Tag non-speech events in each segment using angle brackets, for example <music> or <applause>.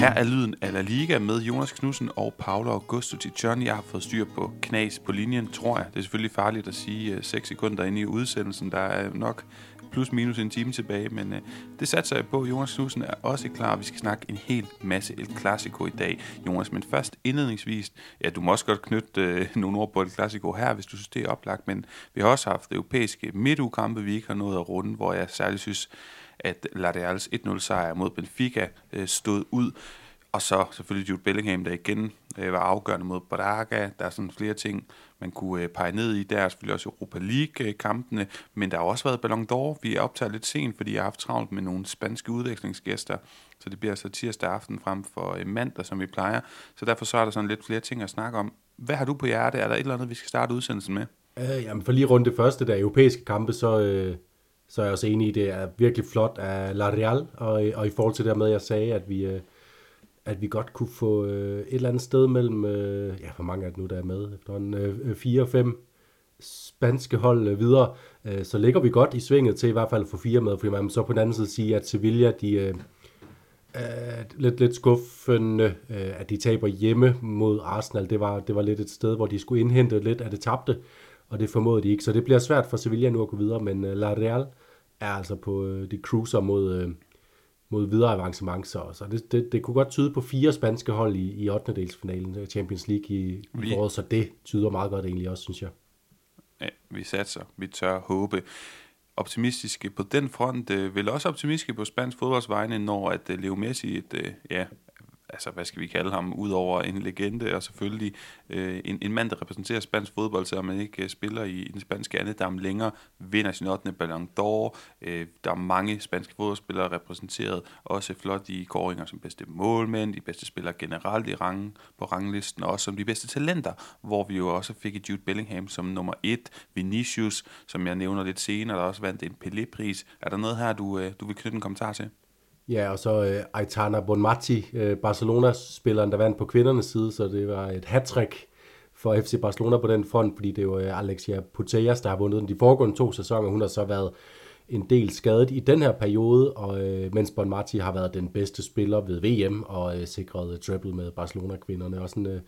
Her er lyden af La Liga med Jonas Knudsen og Paolo Augusto John. Jeg har fået styr på knas på linjen, tror jeg. Det er selvfølgelig farligt at sige øh, 6 sekunder inde i udsendelsen. Der er nok plus minus en time tilbage, men øh, det satser jeg på. Jonas Knudsen er også klar. Vi skal snakke en hel masse El Clasico i dag, Jonas. Men først indledningsvis, ja, du må også godt knytte øh, nogle ord på El Clasico her, hvis du synes, det er oplagt, men vi har også haft europæiske midtugkampe, vi ikke har nået at runde, hvor jeg særligt synes, at La Reals 1-0 sejr mod Benfica øh, stod ud. Og så selvfølgelig Jude Bellingham, der igen øh, var afgørende mod Braga. Der er sådan flere ting, man kunne øh, pege ned i. Der er selvfølgelig også Europa League-kampene, øh, men der har også været Ballon d'Or. Vi er optaget lidt sent, fordi jeg har haft travlt med nogle spanske udvekslingsgæster, så det bliver så tirsdag aften frem for øh, mandag, som vi plejer. Så derfor så er der sådan lidt flere ting at snakke om. Hvad har du på hjerte? Er der et eller andet, vi skal starte udsendelsen med? Øh, jamen for lige rundt det første, der europæiske kampe, så, øh, så er jeg også enig i, det er virkelig flot af La Real, og, og i forhold til det med, at jeg sagde, at vi, øh, at vi godt kunne få øh, et eller andet sted mellem, øh, ja, hvor mange er det nu, der er med, efterhånden fire og fem spanske hold videre, så ligger vi godt i svinget til i hvert fald at få fire med, fordi man må så på den anden side sige, at Sevilla, de er lidt, lidt skuffende, at de taber hjemme mod Arsenal. Det var, det var lidt et sted, hvor de skulle indhente lidt af det tabte, og det formåede de ikke. Så det bliver svært for Sevilla nu at gå videre, men La Real er altså på øh, de cruiser mod, øh, mod videre avancement. Så, så det, det, det kunne godt tyde på fire spanske hold i, i 8. delsfinalen af Champions League i, i foråret, så det tyder meget godt egentlig også, synes jeg. Ja, vi satser. Vi tør håbe optimistiske på den front, øh, vel også optimistiske på spansk fodboldsvejne, når at øh, Leo Messi, et, øh, ja, altså hvad skal vi kalde ham, udover en legende, og selvfølgelig øh, en, en mand, der repræsenterer spansk fodbold, så man ikke øh, spiller i, i den spanske andedam længere, vinder sin 8. Ballon d'Or. Øh, der er mange spanske fodboldspillere repræsenteret, også flot i kåringer som bedste målmænd, de bedste spillere generelt i rangen, på ranglisten, og også som de bedste talenter, hvor vi jo også fik Jude Bellingham som nummer et, Vinicius, som jeg nævner lidt senere, der også vandt en Pelé-pris. Er der noget her, du, øh, du vil knytte en kommentar til? Ja, og så øh, Aitana Bonmati, øh, Barcelona-spilleren, der vandt på kvindernes side, så det var et hat for FC Barcelona på den front, fordi det var øh, Alexia Putellas, der har vundet den de foregående to sæsoner. Hun har så været en del skadet i den her periode, og øh, mens Bonmati har været den bedste spiller ved VM og øh, sikret øh, triple med Barcelona-kvinderne. Og sådan, øh,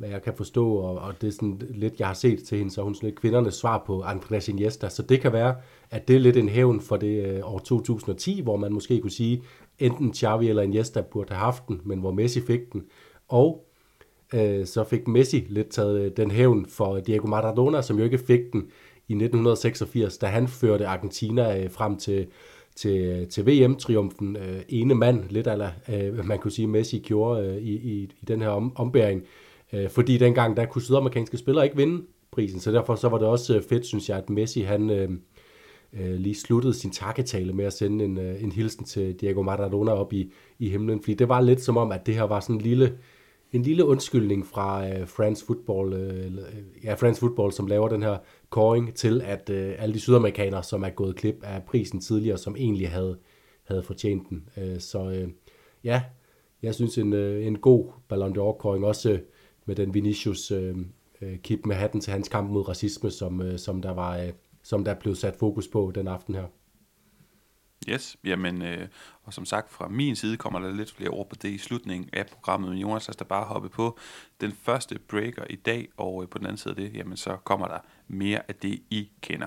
hvad jeg kan forstå, og, og det er sådan lidt, jeg har set til hende, så hun sådan lidt kvindernes svar på Andrés Iniesta, så det kan være, at det er lidt en hævn for det øh, år 2010, hvor man måske kunne sige, enten Xavi eller Iniesta burde have haft den, men hvor Messi fik den, og øh, så fik Messi lidt taget øh, den hævn for Diego Maradona, som jo ikke fik den i 1986, da han førte Argentina øh, frem til til, øh, til VM-triumfen. Øh, ene mand, lidt eller øh, man kunne sige, Messi gjorde øh, i, i, i den her om, ombæring. Øh, fordi dengang, der kunne sydamerikanske spillere ikke vinde prisen, så derfor så var det også øh, fedt, synes jeg, at Messi han øh, øh, lige sluttede sin takketale med at sende en, øh, en hilsen til Diego Maradona op i, i himlen, fordi det var lidt som om, at det her var sådan en lille, en lille undskyldning fra øh, France Football, øh, øh ja, France Football, som laver den her koring til, at øh, alle de sydamerikanere, som er gået klip af prisen tidligere, som egentlig havde, havde fortjent den. Øh, så øh, ja, jeg synes en, øh, en god Ballon d'Or-koring også øh, med den Vinicius øh, øh, kip med hatten til hans kamp mod racisme, som, øh, som, der var, øh, som der blev sat fokus på den aften her. Yes, jamen, øh, og som sagt fra min side kommer der lidt flere ord på det i slutningen af programmet, men Jonas har bare hoppe på den første breaker i dag, og øh, på den anden side af det, jamen så kommer der mere af det, I kender.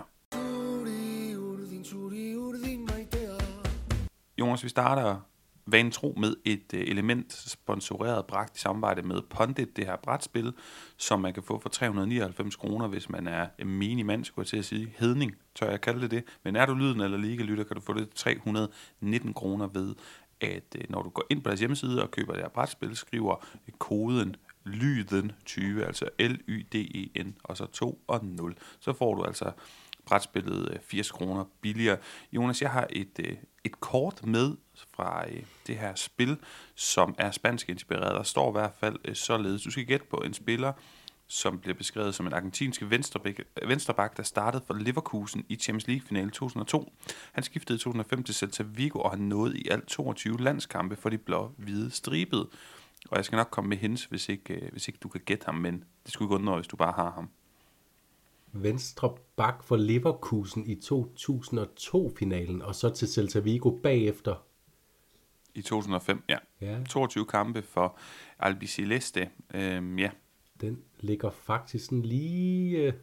Jonas, vi starter vanen tro med et øh, element sponsoreret bragt i samarbejde med Pondit, det her brætspil, som man kan få for 399 kroner, hvis man er en minimand, skulle jeg til at sige. Hedning, tør jeg kalde det det. Men er du lyden eller liga-lytter, kan du få det 319 kroner ved, at øh, når du går ind på deres hjemmeside og køber det her brætspil, skriver koden lyden 20, altså L-Y-D-E-N, og så 2 og 0. Så får du altså brætspillet øh, 80 kroner billigere. Jonas, jeg har et, øh, et kort med fra øh, det her spil, som er spansk inspireret. Der står i hvert fald således. Du skal gætte på en spiller, som bliver beskrevet som en argentinsk venstrebak, venstreback, der startede for Leverkusen i Champions League-finale 2002. Han skiftede i 2005 til Celta Vigo, og han nåede i alt 22 landskampe for de blå-hvide stribede. Og jeg skal nok komme med hens, hvis ikke, hvis ikke du kan gætte ham, men det skulle ikke undre, hvis du bare har ham. Venstre bak for Leverkusen i 2002-finalen, og så til Celta Vigo bagefter. I 2005, ja. Ja. 22 kampe for Albiceleste. Øhm, ja, Den ligger faktisk sådan lige øh,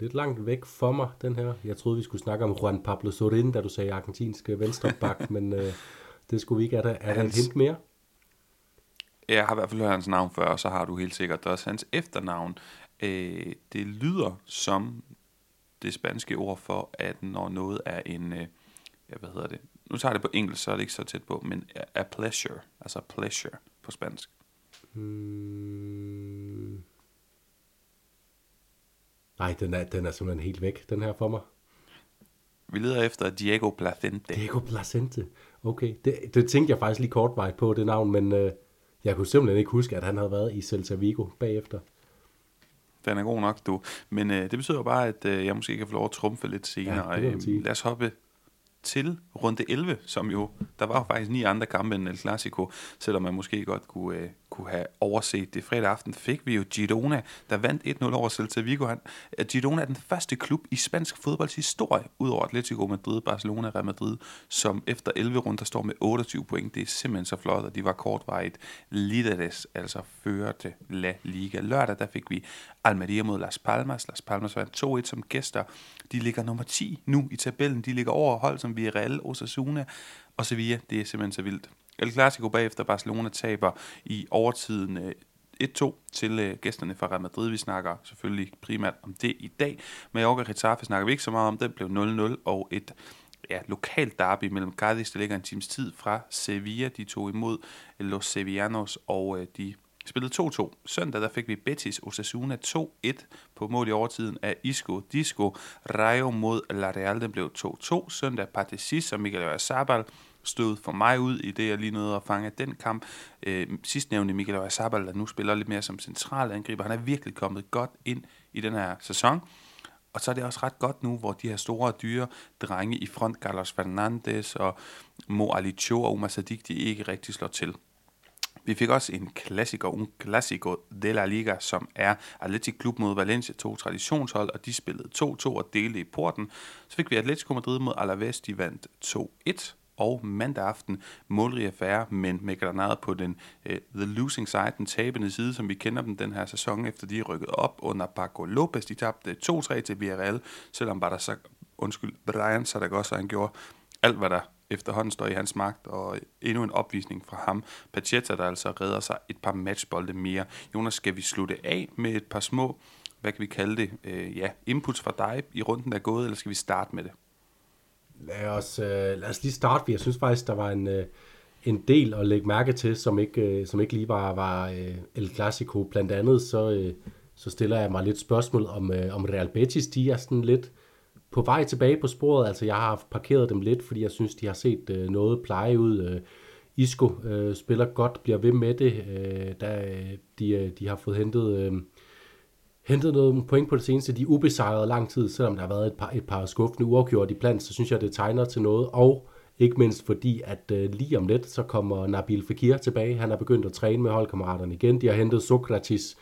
lidt langt væk for mig, den her. Jeg troede, vi skulle snakke om Juan Pablo Sorin, da du sagde argentinsk venstreback, <laughs> men øh, det skulle vi ikke. Er der, er der et hint mere? Jeg har i hvert fald hørt hans navn før, og så har du helt sikkert også hans efternavn. Øh, det lyder som det spanske ord for, at når noget er en, øh, hvad hedder det? Nu tager det på engelsk, så er det ikke så tæt på, men a- pleasure, altså pleasure på spansk. Hmm. Nej, den er, den er simpelthen helt væk, den her for mig. Vi leder efter Diego Placente. Diego Placente. Okay, det, det tænkte jeg faktisk lige kortvejt på, det navn, men øh, jeg kunne simpelthen ikke huske, at han havde været i Celta Vigo bagefter. Den er god nok, du. Men øh, det betyder jo bare, at øh, jeg måske kan få lov at trumfe lidt senere. Ja, øh, lad os hoppe til runde 11, som jo, der var jo faktisk ni andre kampe end El Clasico, selvom man måske godt kunne, øh, kunne have overset det. Fredag aften fik vi jo Girona, der vandt 1-0 over Celta Vigo. Han, øh, Girona er den første klub i spansk fodbolds historie, udover Atletico Madrid, Barcelona og Real Madrid, som efter 11 runder står med 28 point. Det er simpelthen så flot, og de var kortvarigt líderes, altså fører til La Liga. Lørdag, der fik vi Almeria mod Las Palmas. Las Palmas vandt 2-1 som gæster. De ligger nummer 10 nu i tabellen. De ligger over hold som Villarreal, Osasuna og Sevilla. Det er simpelthen så vildt. El Clasico bagefter Barcelona taber i overtiden øh, 1-2 til øh, gæsterne fra Real Madrid. Vi snakker selvfølgelig primært om det i dag. Mallorca Getafe snakker vi ikke så meget om. Den blev 0-0 og et ja, lokalt derby mellem Cadiz, der ligger en times tid fra Sevilla. De tog imod Los Sevillanos, og øh, de spillede 2-2. Søndag der fik vi Betis Osasuna 2-1 på mål i overtiden af Isco Disco. Rayo mod La Real, den blev 2-2. Søndag Partizis og Miguel Oyarzabal stod for mig ud i det, jeg lige nåede at fange den kamp. Øh, sidstnævnte Miguel Oyarzabal, der nu spiller lidt mere som central angriber. Han er virkelig kommet godt ind i den her sæson. Og så er det også ret godt nu, hvor de her store, dyre drenge i front, Carlos Fernandes og Mo Alicho og Omar Sadik, de ikke rigtig slår til. Vi fik også en klassiker, un classico de la Liga, som er Atletic Klub mod Valencia, to traditionshold, og de spillede 2-2 og delte i porten. Så fik vi Atletico Madrid mod Alaves, de vandt 2-1 og mandag aften målrig affære, men med Granada på den uh, the losing side, den tabende side, som vi kender dem den her sæson, efter de er rykket op under Paco Lopez. De tabte 2-3 til Villarreal, selvom var der så, undskyld, Brian Saragossa, han gjorde alt, hvad der efterhånden står i hans magt, og endnu en opvisning fra ham. Pacheta, der altså redder sig et par matchbolde mere. Jonas, skal vi slutte af med et par små, hvad kan vi kalde det, øh, ja, inputs fra dig i runden, der er gået, eller skal vi starte med det? Lad os, øh, lad os lige starte, for jeg synes faktisk, der var en, øh, en del at lægge mærke til, som ikke, øh, som ikke lige var, var øh, El Clasico. Blandt andet så, øh, så stiller jeg mig lidt spørgsmål om, øh, om Real Betis, de er sådan lidt på vej tilbage på sporet. Altså jeg har parkeret dem lidt, fordi jeg synes, de har set øh, noget pleje ud. Øh, Isco øh, spiller godt, bliver ved med det. Øh, da, øh, de, øh, de har fået hentet... Øh, hentet noget point på det seneste. De er ubesejrede lang tid, selvom der har været et par, et par skuffende uafgjort i plant, så synes jeg, det tegner til noget. Og ikke mindst fordi, at øh, lige om lidt, så kommer Nabil Fekir tilbage. Han er begyndt at træne med holdkammeraterne igen. De har hentet Sokratis,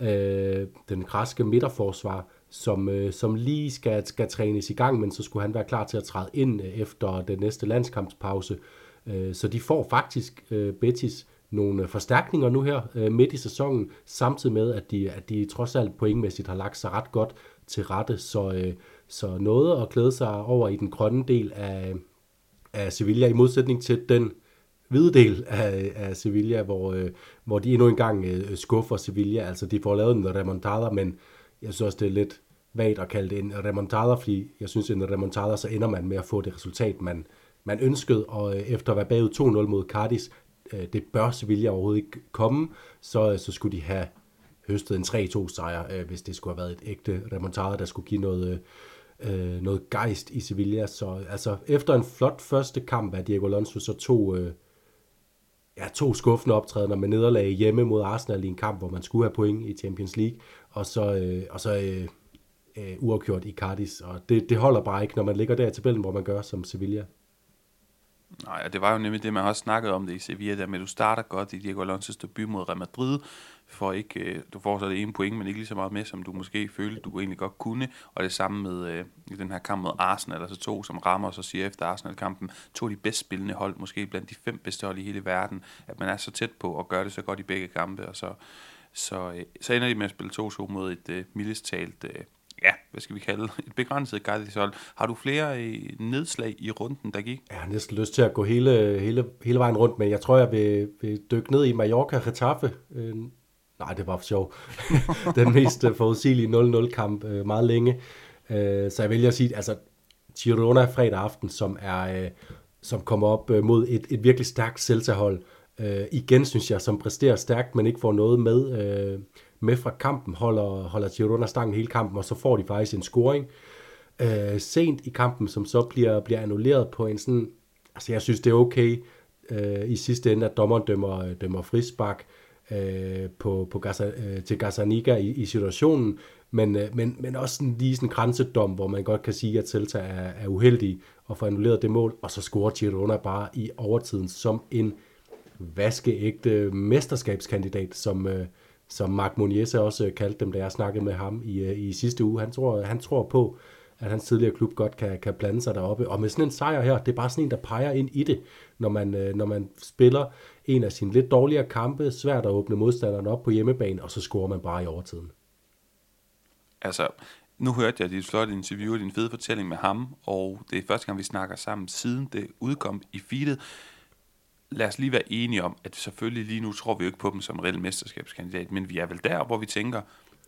øh, den græske midterforsvar, som, øh, som lige skal, skal trænes i gang, men så skulle han være klar til at træde ind øh, efter den næste landskampspause. Øh, så de får faktisk øh, Betis nogle øh, forstærkninger nu her øh, midt i sæsonen, samtidig med, at de, at de trods alt pointmæssigt har lagt sig ret godt til rette. Så, øh, så noget at glæde sig over i den grønne del af, af Sevilla, i modsætning til den hvide del af, af Sevilla, hvor, øh, hvor de endnu engang øh, skuffer Sevilla. Altså, de får lavet en remontada, men jeg synes også, det er lidt vagt at kalde det en remontada, fordi jeg synes, en remontada, så ender man med at få det resultat, man, man ønskede, og øh, efter at være bagud 2-0 mod Cardis, øh, det bør Sevilla overhovedet ikke komme, så, øh, så skulle de have høstet en 3-2 sejr, hvis det skulle have været et ægte remontada, der skulle give noget, øh, noget gejst i Sevilla. Så altså, efter en flot første kamp af Diego Alonso, så to, øh, ja, to skuffende optrædener med nederlag hjemme mod Arsenal i en kamp, hvor man skulle have point i Champions League, og så, øh, og så øh, øh, uafgjort i Cardis. Og det, det holder bare ikke, når man ligger der i tabellen, hvor man gør som Sevilla. Nej, og det var jo nemlig det, man også snakkede om det i Sevilla, der med, at du starter godt i Diego Alonso's debut mod Real Madrid, for ikke, øh, du får så det ene point, men ikke lige så meget med, som du måske følte, du egentlig godt kunne, og det samme med øh, i den her kamp mod Arsenal, altså to, som rammer så siger efter Arsenal-kampen, to af de bedst spillende hold, måske blandt de fem bedste hold i hele verden, at man er så tæt på at gøre det så godt i begge kampe, og så, så, øh, så ender de med at spille 2-2 mod et øh, mildest talt øh, ja, hvad skal vi kalde et begrænset Gardisol. Har du flere øh, nedslag i runden, der gik? Jeg har næsten lyst til at gå hele, hele, hele vejen rundt, men jeg tror, jeg vil, vil dykke ned i Mallorca-Retaffe. Øh, nej, det var for sjov. <laughs> Den mest øh, forudsigelige 0-0-kamp øh, meget længe. Øh, så jeg vælger at sige, altså Girona fredag aften, som er øh, som kommer op øh, mod et, et virkelig stærkt Celta-hold. Øh, øh, igen synes jeg, som præsterer stærkt, men ikke får noget med. Øh, med fra kampen, holder, holder Girona stangen hele kampen, og så får de faktisk en scoring øh, sent i kampen, som så bliver, bliver annulleret på en sådan, altså jeg synes det er okay øh, i sidste ende, at dommeren dømmer, dømmer frisbak øh, på, på Gaza, øh, til Gazzaniga i, i situationen, men, øh, men, men også sådan, lige sådan en grænsedom, hvor man godt kan sige, at Celta er, er uheldig og får annulleret det mål, og så scorer Girona bare i overtiden som en vaskeægte mesterskabskandidat, som, øh, som Mark Moniese også øh, kaldte dem, da jeg snakkede med ham i, øh, i sidste uge. Han tror, han tror på, at hans tidligere klub godt kan, kan blande sig deroppe. Og med sådan en sejr her, det er bare sådan en, der peger ind i det, når man, øh, når man spiller en af sine lidt dårligere kampe, svært at åbne modstanderen op på hjemmebane, og så scorer man bare i overtiden. Altså, nu hørte jeg dit flotte interview og din fede fortælling med ham, og det er første gang, vi snakker sammen, siden det udkom i feedet lad os lige være enige om, at selvfølgelig lige nu tror vi jo ikke på dem som en reel mesterskabskandidat, men vi er vel der, hvor vi tænker,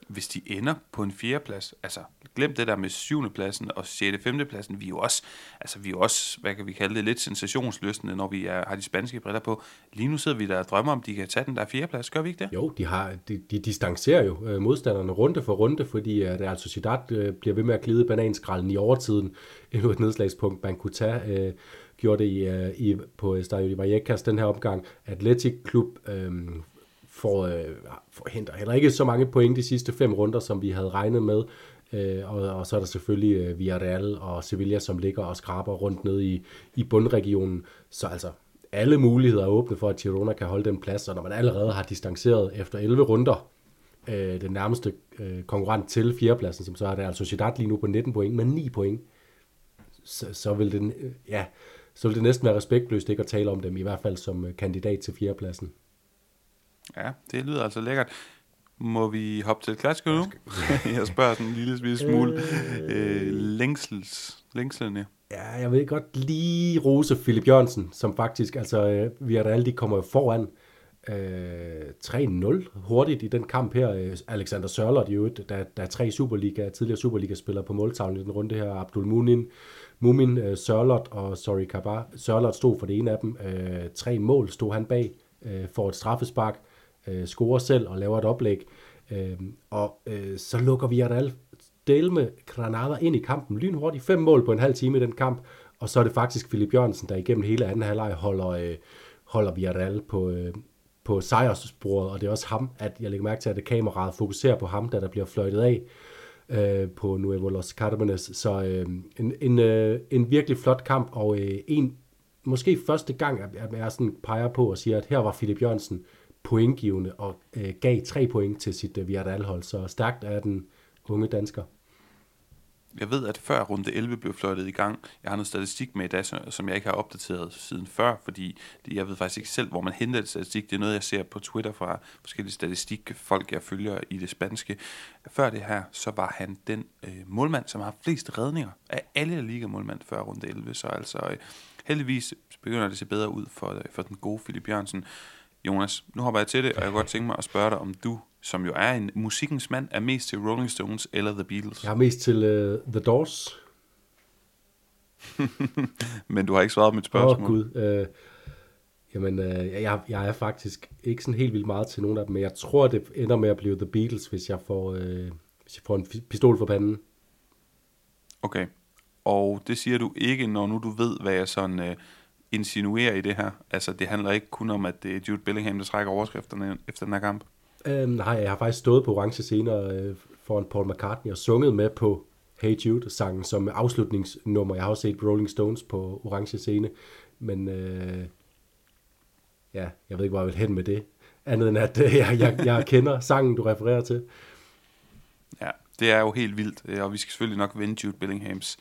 hvis de ender på en fjerdeplads, altså glem det der med syvende pladsen og 6. 5. pladsen, vi er jo også, altså vi er også, hvad kan vi kalde det, lidt sensationsløsende, når vi er, har de spanske briller på. Lige nu sidder vi der og drømmer om, de kan tage den der fjerdeplads, gør vi ikke det? Jo, de, har, de, de distancerer jo øh, modstanderne runde for runde, fordi øh, at uh, Sociedad øh, bliver ved med at glide bananskrallen i overtiden, endnu et nedslagspunkt, man kunne tage. Øh, gjorde det i, uh, i, på øh, Stadio de Vallecas den her omgang. Atletic Klub øh, får, øh, får henter heller ikke så mange point de sidste fem runder, som vi havde regnet med. Øh, og, og så er der selvfølgelig øh, Villarreal og Sevilla, som ligger og skraber rundt ned i, i bundregionen. Så altså, alle muligheder er åbne for, at Girona kan holde den plads, og når man allerede har distanceret efter 11 runder øh, den nærmeste øh, konkurrent til fjerdepladsen, som så er det altså Sociedad lige nu på 19 point, men 9 point, så, så vil den, øh, ja, så vil det næsten være respektløst ikke at tale om dem, i hvert fald som øh, kandidat til fjerdepladsen. Ja, det lyder altså lækkert. Må vi hoppe til et klassiker nu? <laughs> jeg spørger sådan en lille smule øh, længsels, længslende. Ja, jeg vil godt lige rose Philip Jørgensen, som faktisk, altså, øh, vi er der alle, de kommer foran øh, 3-0 hurtigt i den kamp her. Øh, Alexander Sørlot, jo, der, der er tre Superliga, tidligere Superliga-spillere på måltavlen i den runde her. Abdul Munin, Mumin, øh, Sørlot og Sorry Kabar. Sørlot stod for det ene af dem. Øh, tre mål stod han bag, øh, for et straffespark, øh, scorer selv og laver et oplæg. Øh, og øh, så lukker vi Adal Delme Granada ind i kampen. Lynhurtigt fem mål på en halv time i den kamp. Og så er det faktisk Philip Jørgensen, der igennem hele anden halvleg holder, øh, holder Villarreal på, øh, på sejrssporet, og det er også ham, at jeg lægger mærke til, at det kameraet fokuserer på ham, da der bliver fløjtet af øh, på Nuevo Los Carmenes. Så øh, en, en, øh, en virkelig flot kamp, og øh, en måske første gang, at jeg sådan peger på og siger, at her var Philip Jørgensen pointgivende og øh, gav tre point til sit øh, Villarreal-hold. Så stærkt er den unge dansker. Jeg ved, at før runde 11 blev fløjtet i gang, jeg har noget statistik med i dag, som jeg ikke har opdateret siden før, fordi jeg ved faktisk ikke selv, hvor man henter det statistik. Det er noget, jeg ser på Twitter fra forskellige statistikfolk, jeg følger i det spanske. Før det her, så var han den øh, målmand, som har flest redninger af alle ligamålmand før runde 11. Så altså øh, heldigvis begynder det at se bedre ud for, øh, for den gode Philip Jørgensen. Jonas, nu hopper jeg til det, og jeg kunne godt tænke mig at spørge dig, om du som jo er en musikkens mand, er mest til Rolling Stones eller The Beatles? Jeg er mest til uh, The Doors. <laughs> Men du har ikke svaret på mit spørgsmål. Åh oh, gud. Uh, jamen, uh, jeg, jeg er faktisk ikke sådan helt vildt meget til nogen af dem, men jeg tror, det ender med at blive The Beatles, hvis jeg får, uh, hvis jeg får en pistol for panden. Okay. Og det siger du ikke, når nu du ved, hvad jeg sådan uh, insinuerer i det her. Altså, det handler ikke kun om, at det er Jude Bellingham, der trækker overskrifterne efter den her kamp. Øhm, nej, jeg har faktisk stået på orange scener øh, foran Paul McCartney og sunget med på Hey Jude-sangen som afslutningsnummer. Jeg har også set Rolling Stones på orange scene. men øh, ja, jeg ved ikke, hvor jeg vil hen med det. Andet end at øh, jeg, jeg, jeg kender sangen, du refererer til. Ja, det er jo helt vildt, øh, og vi skal selvfølgelig nok vende Jude Bellinghams,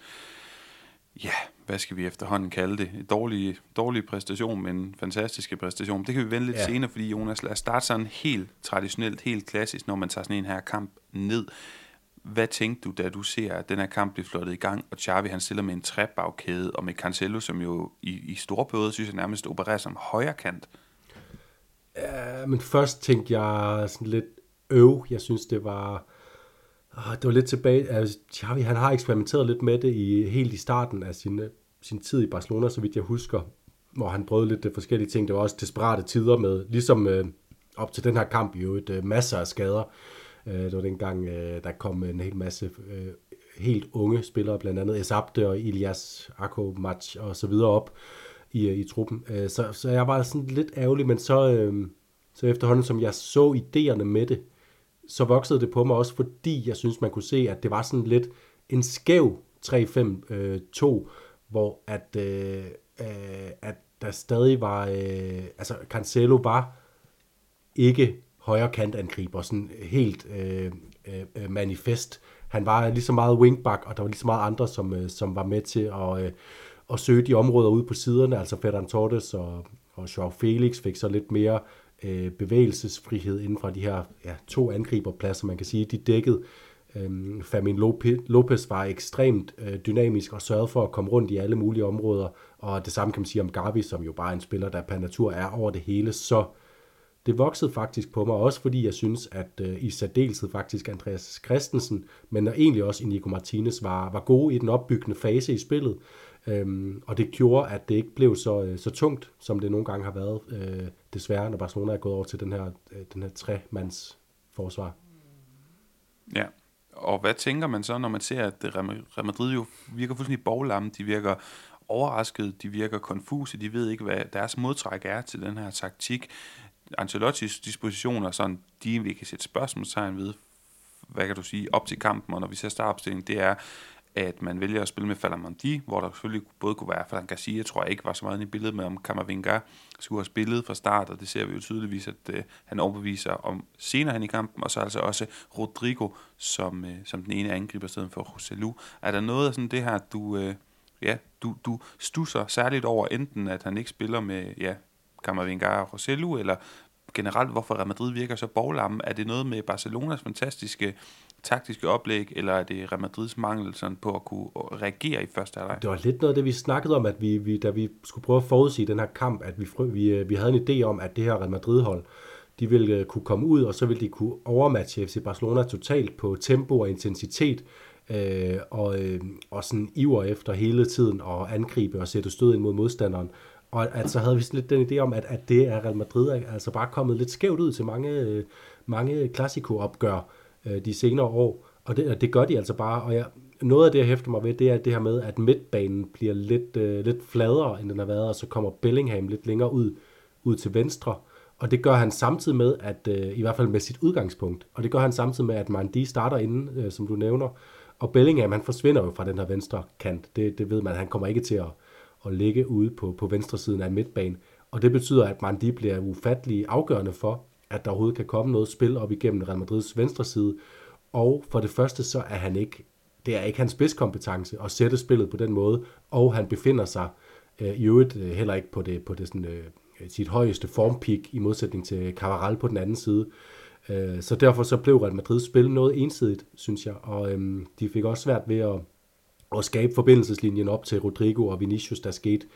ja, hvad skal vi efterhånden kalde det? En dårlig, dårlig præstation, men fantastiske præstation. Det kan vi vende lidt ja. senere, fordi Jonas, lad os starte sådan helt traditionelt, helt klassisk, når man tager sådan en her kamp ned. Hvad tænkte du, da du ser, at den her kamp bliver flottet i gang, og Xavi han stiller med en trebagkæde, og med Cancelo, som jo i, i perioder, synes jeg nærmest opererer som højre kant? Ja, men først tænkte jeg sådan lidt øv. Jeg synes, det var... Det var lidt tilbage... Altså, Xavi, han har eksperimenteret lidt med det i, helt i starten af sin, sin tid i Barcelona, så vidt jeg husker, hvor han prøvede lidt øh, forskellige ting. Det var også desperate tider med, ligesom øh, op til den her kamp, jo et øh, masser af skader. Øh, det var dengang, øh, der kom en hel masse øh, helt unge spillere, blandt andet Esabte og Ilias Akomac og så videre op i, øh, i truppen. Øh, så, så jeg var sådan lidt ærgerlig, men så, øh, så efterhånden som jeg så idéerne med det, så voksede det på mig også, fordi jeg synes, man kunne se, at det var sådan lidt en skæv 3-5-2, øh, hvor at, øh, øh, at der stadig var, øh, altså Cancelo var ikke højre kantangriber, sådan helt øh, øh, øh, manifest. Han var lige så meget wingback, og der var lige så meget andre, som, øh, som var med til at, øh, at søge de områder ude på siderne, altså Ferran Torres og, og Joao Felix fik så lidt mere øh, bevægelsesfrihed inden for de her ja, to angriberpladser, man kan sige, de dækkede. Øhm, Famin Lopez var ekstremt øh, dynamisk og sørgede for at komme rundt i alle mulige områder, og det samme kan man sige om Gavi, som jo bare er en spiller, der per natur er over det hele, så det voksede faktisk på mig, også fordi jeg synes, at øh, i særdeleshed faktisk Andreas Christensen, men egentlig også Nico Martinez, var, var gode i den opbyggende fase i spillet. Øhm, og det gjorde, at det ikke blev så, øh, så tungt, som det nogle gange har været, øh, desværre, når Barcelona er gået over til den her, øh, den her tre-mands forsvar. Ja, og hvad tænker man så, når man ser, at Real Madrid jo virker fuldstændig boglamme, de virker overrasket, de virker konfuse, de ved ikke, hvad deres modtræk er til den her taktik. Ancelottis dispositioner, sådan, de vi kan sætte spørgsmålstegn ved, hvad kan du sige, op til kampen, og når vi ser startopstillingen, det er, at man vælger at spille med Falamondi, hvor der selvfølgelig både kunne være, for Garcia tror jeg ikke var så meget i billedet med, om Kamavinga skulle have spillet fra start, og det ser vi jo tydeligvis, at øh, han overbeviser om senere hen i kampen, og så altså også Rodrigo som, øh, som den ene angriber stedet for Roselu. Er der noget af sådan det her, du, øh, ja, du, du stusser særligt over, enten at han ikke spiller med ja, Kamavinga og Roselu, eller generelt, hvorfor Real Madrid virker så boglamme? Er det noget med Barcelonas fantastiske taktiske oplæg, eller er det Real Madrids mangel sådan, på at kunne reagere i første halvleg? Det var lidt noget af det, vi snakkede om, at vi, vi, da vi skulle prøve at forudsige den her kamp, at vi, vi, øh, vi havde en idé om, at det her Real Madrid-hold, de ville øh, kunne komme ud, og så ville de kunne overmatche FC Barcelona totalt på tempo og intensitet, øh, og, øh, og sådan iver efter hele tiden og angribe og sætte stød ind mod modstanderen. Og at så havde vi sådan lidt den idé om, at, at det er Real Madrid altså bare kommet lidt skævt ud til mange, øh, mange klassikoopgør, opgør øh, de senere år. Og det, det gør de altså bare. Og jeg, noget af det, jeg hæfter mig ved, det er det her med, at midtbanen bliver lidt, øh, lidt fladere, end den har været, og så kommer Bellingham lidt længere ud, ud til venstre. Og det gør han samtidig med, at øh, i hvert fald med sit udgangspunkt, og det gør han samtidig med, at Mandi starter inden, øh, som du nævner, og Bellingham, han forsvinder jo fra den her venstre kant. Det, det ved man, han kommer ikke til at, at ligge ude på, på venstre siden af midtbanen. Og det betyder, at Mandi bliver ufattelig afgørende for, at der overhovedet kan komme noget spil op igennem Real Madrids venstre side. Og for det første, så er han ikke, det er ikke hans spidskompetence at sætte spillet på den måde, og han befinder sig øh, i øvrigt øh, heller ikke på det, på det sådan, øh, sit højeste formpeak i modsætning til Cavaral på den anden side. Øh, så derfor så blev Real Madrids spil noget ensidigt, synes jeg, og øh, de fik også svært ved at, at skabe forbindelseslinjen op til Rodrigo og Vinicius, der skete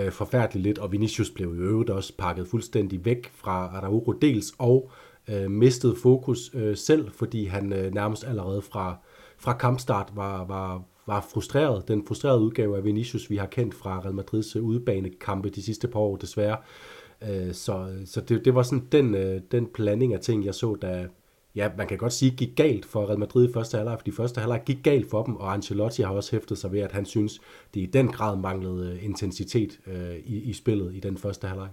øh, forfærdeligt lidt, og Vinicius blev i øvrigt også pakket fuldstændig væk fra Araujo dels, og øh, mistede fokus øh, selv, fordi han øh, nærmest allerede fra, fra kampstart var, var, var frustreret. Den frustrerede udgave af Vinicius, vi har kendt fra Real Madrids øh, udebanekampe de sidste par år desværre. Øh, så så det, det var sådan den, øh, den blanding af ting, jeg så, da, ja, man kan godt sige, gik galt for Real Madrid i første halvleg, for de første halvleg gik galt for dem, og Ancelotti har også hæftet sig ved, at han synes, det i den grad manglede øh, intensitet øh, i, i spillet i den første halvleg.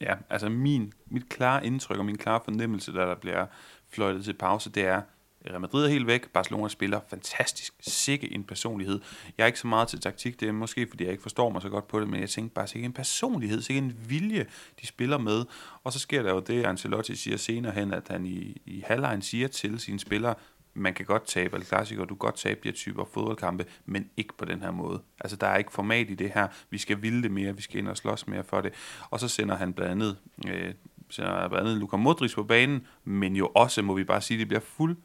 Ja, altså min, mit klare indtryk og min klare fornemmelse, da der bliver fløjtet til pause, det er, Real Madrid er helt væk, Barcelona spiller fantastisk, sikke en personlighed. Jeg er ikke så meget til taktik, det er måske fordi jeg ikke forstår mig så godt på det, men jeg tænker bare sikke en personlighed, sikke en vilje, de spiller med. Og så sker der jo det, Ancelotti siger senere hen, at han i, i halvlejen siger til sine spillere, man kan godt tabe El Clasico, du kan godt tabe de her typer fodboldkampe, men ikke på den her måde. Altså, der er ikke format i det her. Vi skal ville det mere, vi skal ind og slås mere for det. Og så sender han blandt andet, øh, sender blandt andet Luka Modric på banen, men jo også, må vi bare sige, det bliver fuld,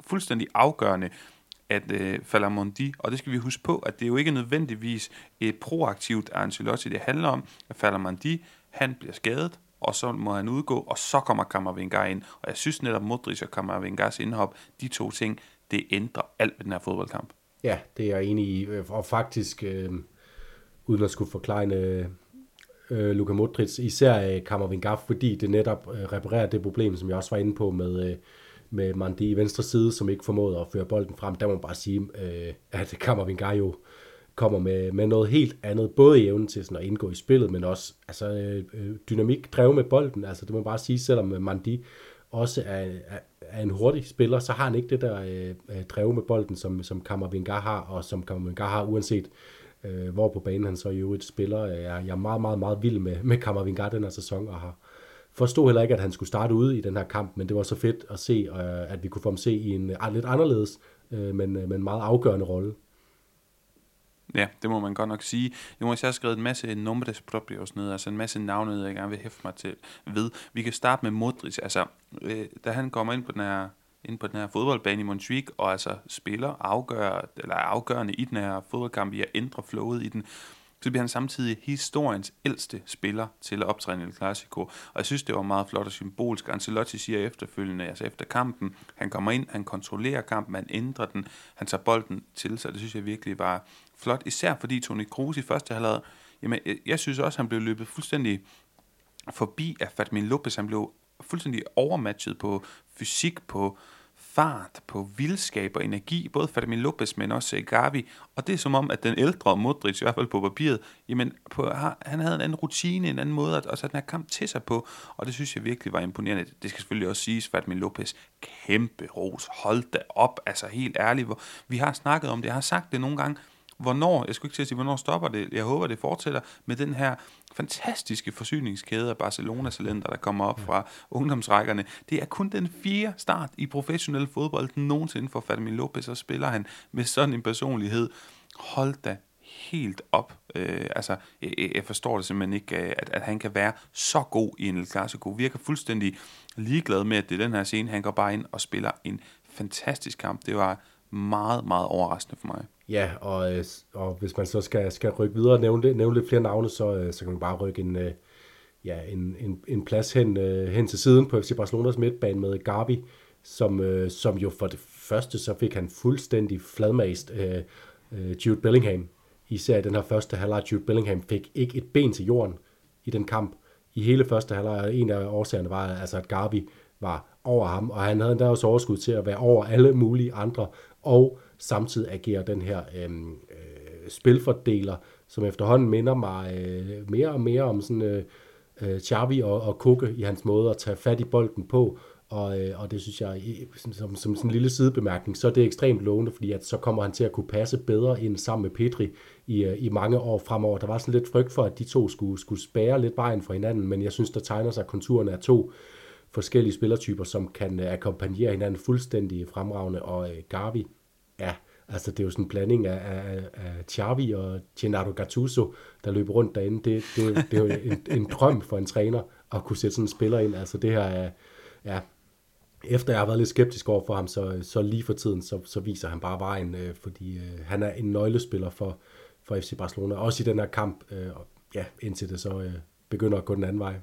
fuldstændig afgørende, at øh, Falamondi, og det skal vi huske på, at det er jo ikke nødvendigvis et proaktivt Ancelotti, det handler om, at Falamondi, han bliver skadet, og så må han udgå, og så kommer Kammervengar ind. Og jeg synes netop, Modric og Kammervengars indhop, de to ting, det ændrer alt ved den her fodboldkamp. Ja, det er jeg enig i. Og faktisk, øh, uden at skulle forklare øh, øh, Luka Modric, især øh, Kammervengar, fordi det netop øh, reparerer det problem, som jeg også var inde på med, øh, med Mandi i venstre side, som ikke formåede at føre bolden frem. Der må man bare sige, øh, at Kammervengar jo kommer med, med noget helt andet, både i evnen til sådan at indgå i spillet, men også altså, øh, øh dynamik, drev med bolden. Altså, det må man bare sige, selvom øh, Mandi også er, er, er en hurtig spiller, så har han ikke det der øh, øh drev med bolden, som, som Kammervengar har, og som Kammervengar har, uanset øh, hvor på banen han så i øvrigt spiller. Jeg, jeg er meget, meget, meget vild med, med Kammervengar den her sæson, og har forstod heller ikke, at han skulle starte ude i den her kamp, men det var så fedt at se, øh, at vi kunne få ham se i en ah, lidt anderledes, øh, men, øh, men meget afgørende rolle. Ja, det må man godt nok sige. Jonas, jeg har skrevet en masse nombres proprios ned, altså en masse navne, jeg gerne vil hæfte mig til ved. Vi kan starte med Modric, altså øh, da han kommer ind på den her ind på den her fodboldbane i Montjuic, og altså spiller afgør, eller afgørende i den her fodboldkamp i at ændre flowet i den, så bliver han samtidig historiens ældste spiller til at optræde i El Clasico. Og jeg synes, det var meget flot og symbolsk. Ancelotti siger efterfølgende, altså efter kampen, han kommer ind, han kontrollerer kampen, han ændrer den, han tager bolden til sig. Det synes jeg virkelig var flot, især fordi Toni Kroos i første halvleg, jamen jeg, jeg synes også, han blev løbet fuldstændig forbi af Fatmin Lopez. Han blev fuldstændig overmatchet på fysik, på fart, på vildskab og energi, både Fermin Lopez, men også Gavi. Og det er som om, at den ældre Modric, i hvert fald på papiret, jamen, på, han havde en anden rutine, en anden måde at, at sætte den her kamp til sig på, og det synes jeg virkelig var imponerende. Det skal selvfølgelig også siges, Fermin Lopez, kæmpe ros, hold da op, altså helt ærligt. Hvor, vi har snakket om det, jeg har sagt det nogle gange, hvornår, jeg skulle ikke til at sige, hvornår stopper det, jeg håber, det fortsætter med den her fantastiske forsyningskæde af Barcelona-talenter, der kommer op fra ungdomsrækkerne. Det er kun den fire start i professionel fodbold nogensinde for Fermin Lopez, og spiller han med sådan en personlighed. Hold da helt op. Øh, altså, jeg, jeg forstår det simpelthen ikke, øh, at, at han kan være så god i en El Clasico. Virker fuldstændig ligeglad med, at det er den her scene. Han går bare ind og spiller en fantastisk kamp. Det var meget, meget overraskende for mig. Ja, og, øh, og hvis man så skal, skal rykke videre og nævne, nævne lidt flere navne, så, øh, så kan man bare rykke en, øh, ja, en, en, en plads hen, hen til siden på FC Barcelonas midtbane med Gabi, som, som jo for det første, så fik han fuldstændig fladmast uh, Jude Bellingham. Især i den her første halvleg, Jude Bellingham fik ikke et ben til jorden i den kamp. I hele første halvleg, en af årsagerne var altså, at Gavi var over ham, og han havde endda også overskud til at være over alle mulige andre, og samtidig agerer den her øhm, øh, spilfordeler, som efterhånden minder mig øh, mere og mere om sådan øh, øh, Xavi og, og Kukke i hans måde at tage fat i bolden på, og, øh, og det synes jeg, som, som, som sådan en lille sidebemærkning, så er det ekstremt lovende, fordi at så kommer han til at kunne passe bedre ind sammen med Petri i, øh, i mange år fremover. Der var sådan lidt frygt for, at de to skulle, skulle spære lidt vejen for hinanden, men jeg synes, der tegner sig konturen af to forskellige spillertyper, som kan øh, akkompagnere hinanden fuldstændig fremragende, og øh, Gavi ja, altså det er jo sådan en blanding af, af, af Xavi og Gennaro Gattuso, der løber rundt derinde. Det, det, det er jo en, en drøm for en træner at kunne sætte sådan en spiller ind. Altså det her er, ja, efter jeg har været lidt skeptisk over for ham, så, så lige for tiden, så, så viser han bare vejen, øh, fordi øh, han er en nøglespiller for, for FC Barcelona, også i den her kamp, øh, og ja, indtil det så øh, begynder at gå den anden vej.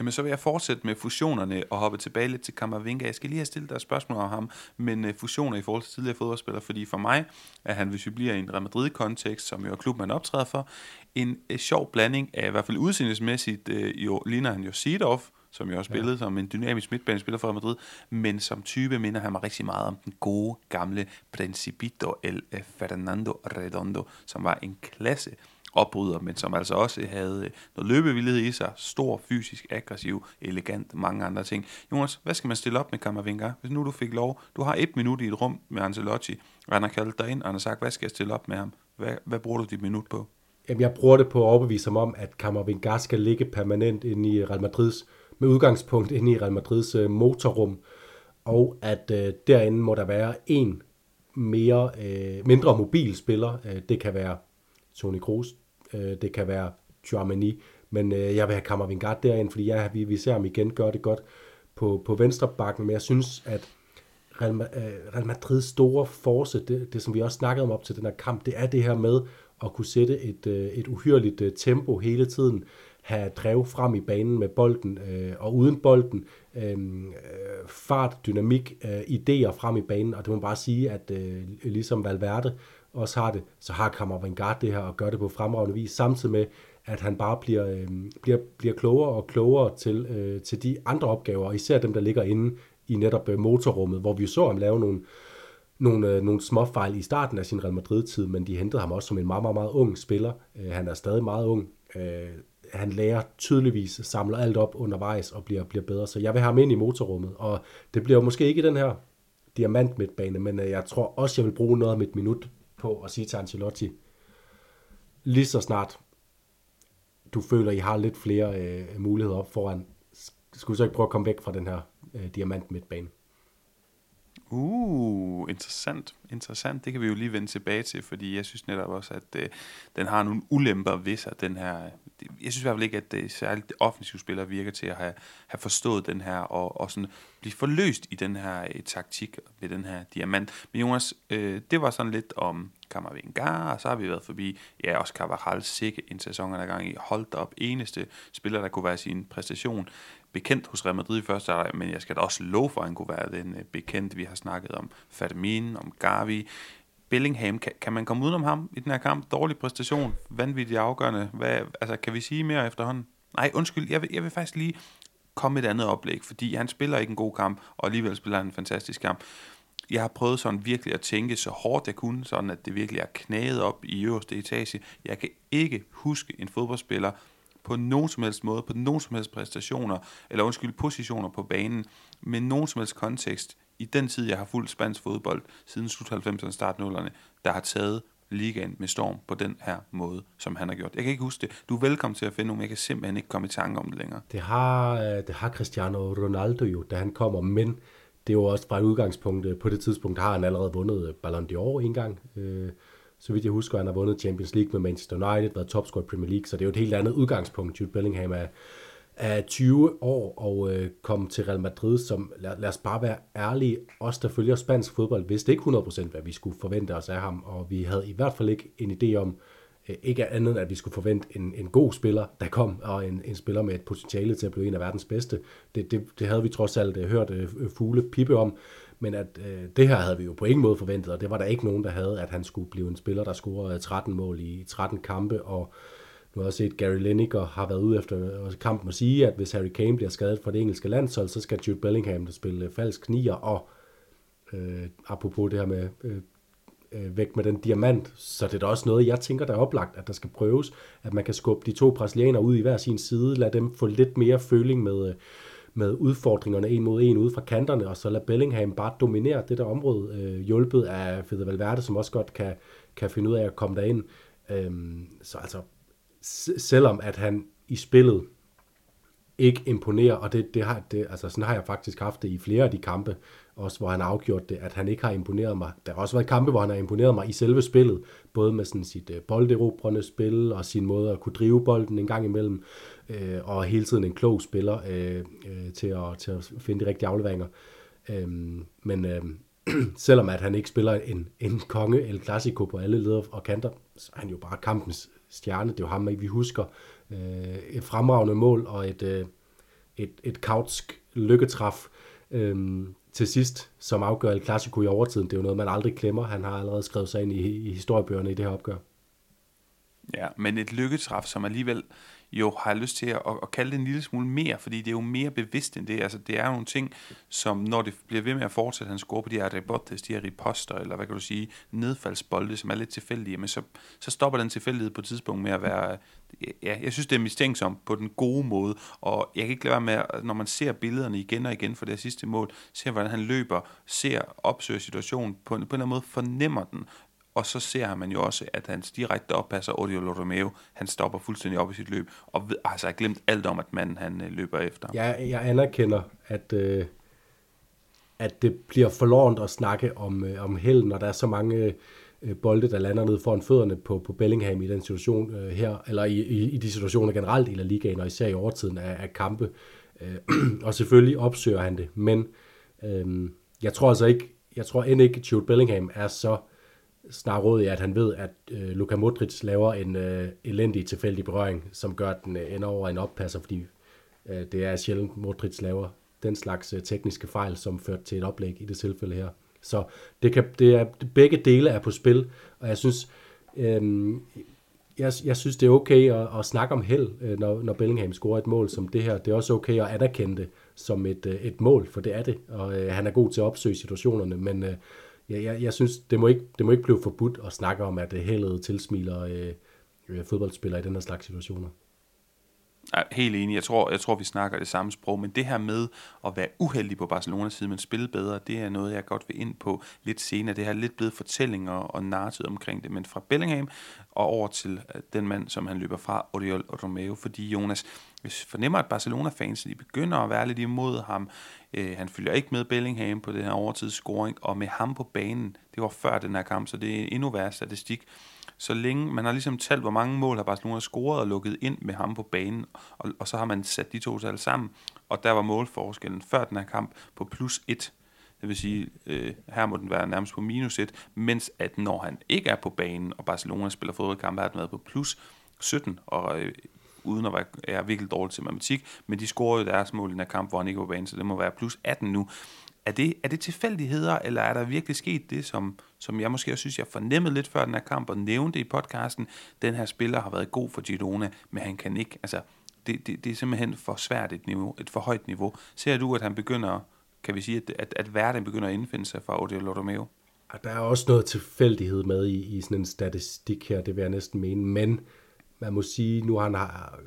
Jamen, så vil jeg fortsætte med fusionerne og hoppe tilbage lidt til Kammervinga. Jeg skal lige have stillet dig et spørgsmål om ham, men uh, fusioner i forhold til tidligere fodboldspillere, fordi for mig er han, hvis vi bliver i en Real Madrid-kontekst, som jo er klubben, man optræder for, en uh, sjov blanding af i hvert fald udseendesmæssigt, uh, jo, ligner han jo Seedorf, som jo har spillet ja. som en dynamisk midtbanespiller for Real Madrid, men som type minder han mig rigtig meget om den gode, gamle Principito el Fernando Redondo, som var en klasse opbryder, men som altså også havde øh, noget løbevillighed i sig, stor, fysisk, aggressiv, elegant, mange andre ting. Jonas, hvad skal man stille op med Kammervinger? Hvis nu du fik lov, du har et minut i et rum med Ancelotti, og han har kaldt dig ind, og han har sagt, hvad skal jeg stille op med ham? Hvad, hvad bruger du dit minut på? Jamen, jeg bruger det på at overbevise ham om, at Kammervinger skal ligge permanent inde i Real Madrids, med udgangspunkt inde i Real Madrids øh, motorrum, og at øh, derinde må der være en mere, øh, mindre mobil spiller. Øh, det kan være Toni Kroos, øh, det kan være Chouameni, men øh, jeg vil have Kammervingard derind, fordi jeg, vi, vi ser ham igen gøre det godt på, på venstre bakken, men jeg synes, at Real, øh, Real Madrids store force, det, det som vi også snakkede om op til den her kamp, det er det her med at kunne sætte et, øh, et uhyrligt øh, tempo hele tiden, have drev frem i banen med bolden, øh, og uden bolden, øh, øh fart, dynamik, øh, idéer frem i banen, og det må man bare sige, at øh, ligesom Valverde også har det, så har Kammervenga det her og gør det på fremragende vis, samtidig med, at han bare bliver, øh, bliver, bliver klogere og klogere til, øh, til de andre opgaver, og især dem, der ligger inde i netop øh, motorrummet, hvor vi så ham lave nogle, nogle, øh, nogle små fejl i starten af sin Real Madrid-tid, men de hentede ham også som en meget, meget, meget ung spiller. Øh, han er stadig meget ung. Øh, han lærer tydeligvis, samler alt op undervejs og bliver, bliver bedre. Så jeg vil have ham ind i motorrummet, og det bliver måske ikke den her diamant midtbane, men øh, jeg tror også, jeg vil bruge noget af mit minut på at sige til Ancelotti, lige så snart du føler, I har lidt flere øh, muligheder op foran, skulle du så ikke prøve at komme væk fra den her øh, diamant midtbane? Uh, interessant. Interessant. Det kan vi jo lige vende tilbage til, fordi jeg synes netop også, at øh, den har nogle ulemper ved sig, den her... Øh, jeg synes i hvert fald ikke, at det, særligt det offensive spiller virker til at have, have forstået den her, og, og sådan blive forløst i den her øh, taktik ved den her diamant. Men Jonas, øh, det var sådan lidt om Kammervenga, og så har vi været forbi, ja, også Carvajal, sikke en sæson der gang i, holdt op, eneste spiller, der kunne være sin præstation bekendt hos Real Madrid i første halvleg, men jeg skal da også love for, at han kunne være den øh, bekendt. Vi har snakket om Fatamin, om Gavi, Bellingham, kan, kan man komme udenom ham i den her kamp? Dårlig præstation, vanvittigt afgørende. Hvad, altså, kan vi sige mere efterhånden? Nej, undskyld, jeg vil, jeg vil faktisk lige komme et andet oplæg, fordi han spiller ikke en god kamp, og alligevel spiller han en fantastisk kamp. Jeg har prøvet sådan virkelig at tænke så hårdt jeg kunne, sådan at det virkelig er knæet op i øverste etage. Jeg kan ikke huske en fodboldspiller, på nogen som helst måde, på nogen som helst præstationer, eller undskyld, positioner på banen, med nogen som helst kontekst, i den tid, jeg har fulgt spansk fodbold, siden slut 90'erne, start 0'erne, der har taget ligaen med storm på den her måde, som han har gjort. Jeg kan ikke huske det. Du er velkommen til at finde nogen, jeg kan simpelthen ikke komme i tanke om det længere. Det har, øh, det har Cristiano Ronaldo jo, da han kommer, men det er jo også fra et udgangspunkt, på det tidspunkt har han allerede vundet Ballon d'Or en gang. Øh, så vidt jeg husker, han har vundet Champions League med Manchester United, været topscorer i Premier League, så det er jo et helt andet udgangspunkt. Jude Bellingham er, er 20 år og øh, kom til Real Madrid, som, lad, lad os bare være ærlige, os der følger spansk fodbold, vidste ikke 100% hvad vi skulle forvente os af ham, og vi havde i hvert fald ikke en idé om, øh, ikke andet end at vi skulle forvente en, en god spiller, der kom, og en, en spiller med et potentiale til at blive en af verdens bedste. Det, det, det havde vi trods alt øh, hørt øh, fugle pippe om, men at øh, det her havde vi jo på ingen måde forventet, og det var der ikke nogen, der havde, at han skulle blive en spiller, der scorede 13 mål i 13 kampe, og nu har jeg set, Gary Lineker har været ude efter øh, kampen og sige, at hvis Harry Kane bliver skadet for det engelske landshold, så skal Jude Bellingham der spille falsk nier, og øh, apropos det her med øh, øh, væk med den diamant, så det er da også noget, jeg tænker, der er oplagt, at der skal prøves, at man kan skubbe de to brasilianere ud i hver sin side, lade dem få lidt mere føling med, øh, med udfordringerne en mod en ude fra kanterne, og så lader Bellingham bare dominere det der område, øh, hjulpet af Fede Valverde, som også godt kan, kan finde ud af at komme derind. Øhm, så altså, selvom at han i spillet ikke imponerer, og det, det har, det, altså sådan har jeg faktisk haft det i flere af de kampe, også hvor han har afgjort det, at han ikke har imponeret mig. Der har også været kampe, hvor han har imponeret mig i selve spillet, både med sådan sit øh, bolderobrende spil og sin måde at kunne drive bolden en gang imellem, øh, og hele tiden en klog spiller øh, øh, til, at, til at finde de rigtige afleveringer. Øh, men øh, <clears throat> selvom at han ikke spiller en, en konge eller klassiko på alle leder og kanter, så er han jo bare kampens stjerne. Det er jo ham, vi husker. Øh, et fremragende mål og et, øh, et, et kautsk lykketræf øh, til sidst, som afgør El Clasico i overtiden. Det er jo noget, man aldrig glemmer. Han har allerede skrevet sig ind i, i historiebøgerne i det her opgør. Ja, men et lykketræf, som alligevel jo har lyst til at, at kalde det en lille smule mere, fordi det er jo mere bevidst end det. Altså, det er jo nogle ting, som når det bliver ved med at fortsætte, han scorer på de her rebotes, de her riposter, eller hvad kan du sige, nedfaldsbolde, som er lidt tilfældige, men så, så stopper den tilfældighed på et tidspunkt med at være, ja, jeg synes, det er mistænksomt på den gode måde, og jeg kan ikke lade være med, når man ser billederne igen og igen for det sidste mål, ser hvordan han løber, ser, opsøger situationen, på, på en eller anden måde fornemmer den, og så ser man jo også, at hans direkte oppasser, Oriol Romeo, han stopper fuldstændig op i sit løb, og ved, altså har glemt alt om, at manden han øh, løber efter. Ja, jeg anerkender, at, øh, at det bliver forlorent at snakke om, øh, om held, når der er så mange øh, bolde, der lander ned foran fødderne på, på Bellingham i den situation øh, her, eller i, i, i de situationer generelt i La Ligaen, og især i overtiden af, af kampe. Øh, <clears throat> og selvfølgelig opsøger han det, men øh, jeg tror altså ikke, jeg tror end ikke, at Jude Bellingham er så snarråd i, at han ved, at øh, Luka Modric laver en øh, elendig tilfældig berøring, som gør, at den øh, ender over en oppasser, fordi øh, det er sjældent, Modric laver den slags øh, tekniske fejl, som førte til et oplæg i det tilfælde her. Så det kan, det er, begge dele er på spil, og jeg synes, øh, jeg, jeg synes, det er okay at, at snakke om held, øh, når, når Bellingham scorer et mål som det her. Det er også okay at anerkende det som et, øh, et mål, for det er det, og øh, han er god til at opsøge situationerne, men øh, jeg, jeg, jeg synes, det må, ikke, det må ikke blive forbudt at snakke om, at heldet tilsmiler øh, øh fodboldspillere i den her slags situationer. Jeg er helt enig. Jeg tror, jeg tror, vi snakker det samme sprog, men det her med at være uheldig på Barcelonas side, men spille bedre, det er noget, jeg godt vil ind på lidt senere. Det har lidt blevet fortællinger og narrativ omkring det, men fra Bellingham og over til øh, den mand, som han løber fra, Oriol Romeo, fordi Jonas, jeg fornemmer, at Barcelona-fans de begynder at være lidt imod ham. Øh, han følger ikke med Bellingham på den her overtidsscoring, og med ham på banen, det var før den her kamp, så det er endnu værre statistik så længe man har ligesom talt, hvor mange mål har Barcelona scoret og lukket ind med ham på banen, og, og så har man sat de to tal sammen, og der var målforskellen før den her kamp på plus 1. Det vil sige, øh, her må den være nærmest på minus 1, mens at når han ikke er på banen, og Barcelona spiller fodboldkamp, har den været på plus 17, og øh, uden at være er virkelig dårlig til matematik, men de scorede jo deres mål i den her kamp, hvor han ikke var på banen, så det må være plus 18 nu. Er det, er det tilfældigheder, eller er der virkelig sket det, som, som jeg måske også synes, jeg fornemmede lidt før den her kamp, og nævnte i podcasten, den her spiller har været god for Girona, men han kan ikke, altså, det, det, det er simpelthen for svært et, niveau, et for højt niveau. Ser du, at han begynder, kan vi sige, at, at, at verden begynder at indfinde sig for Odeo Lodomeo? Der er også noget tilfældighed med i, i sådan en statistik her, det vil jeg næsten mene, men man må sige, nu han har,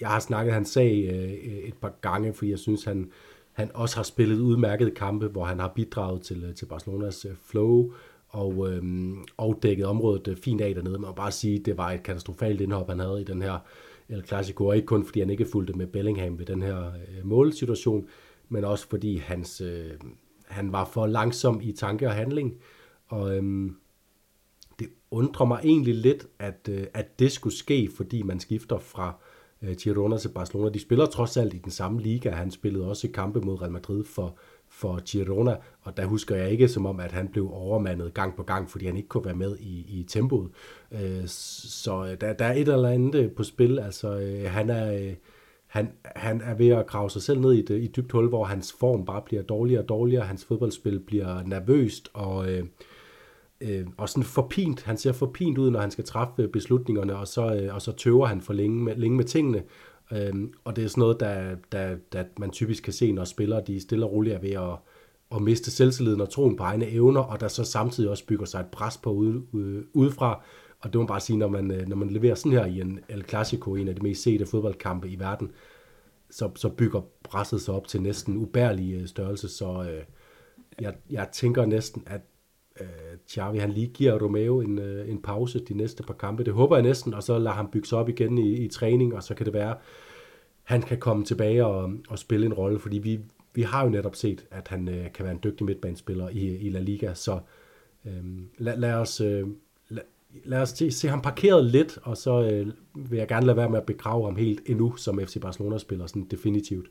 jeg har snakket hans sag øh, et par gange, fordi jeg synes, han, han også har spillet udmærkede kampe, hvor han har bidraget til, øh, til Barcelonas øh, flow og, øhm, og dækket området fint af dernede. Man må bare sige, det var et katastrofalt indhop, han havde i den her El Clasico, og ikke kun fordi han ikke fulgte med Bellingham ved den her øh, målsituation, men også fordi hans, øh, han var for langsom i tanke og handling. Og øhm, det undrer mig egentlig lidt, at, øh, at det skulle ske, fordi man skifter fra øh, Girona til Barcelona. De spiller trods alt i den samme liga. Han spillede også kampe mod Real Madrid for, for Girona, og der husker jeg ikke som om, at han blev overmandet gang på gang, fordi han ikke kunne være med i, i tempoet. Øh, så øh, der, der er et eller andet øh, på spil. Altså, øh, han er... Øh, han, han er ved at grave sig selv ned i et, i et dybt hul, hvor hans form bare bliver dårligere og dårligere, hans fodboldspil bliver nervøst, og, øh, øh, og sådan forpint. Han ser forpint ud, når han skal træffe beslutningerne, og så, øh, og så tøver han for længe med, længe med tingene. Øh, og det er sådan noget, der, der, der man typisk kan se, når spillere de stille og roligt er ved at, at miste selvtilliden og troen på egne evner, og der så samtidig også bygger sig et pres på ude, ude, udefra. Og det må man bare sige, når man, øh, når man leverer sådan her i en El Clasico, en af de mest sete fodboldkampe i verden, så, så bygger presset sig op til næsten ubærlig øh, størrelse. Så øh, jeg, jeg tænker næsten, at øh, Xavi han lige giver Romeo en, øh, en pause de næste par kampe. Det håber jeg næsten, og så lader han bygge sig op igen i, i træning, og så kan det være, han kan komme tilbage og, og spille en rolle, fordi vi, vi har jo netop set, at han øh, kan være en dygtig midtbanespiller i, i La Liga, så øh, lad, lad os... Øh, lad, lad os se, se ham parkeret lidt, og så øh, vil jeg gerne lade være med at begrave ham helt endnu som FC Barcelona-spiller, sådan definitivt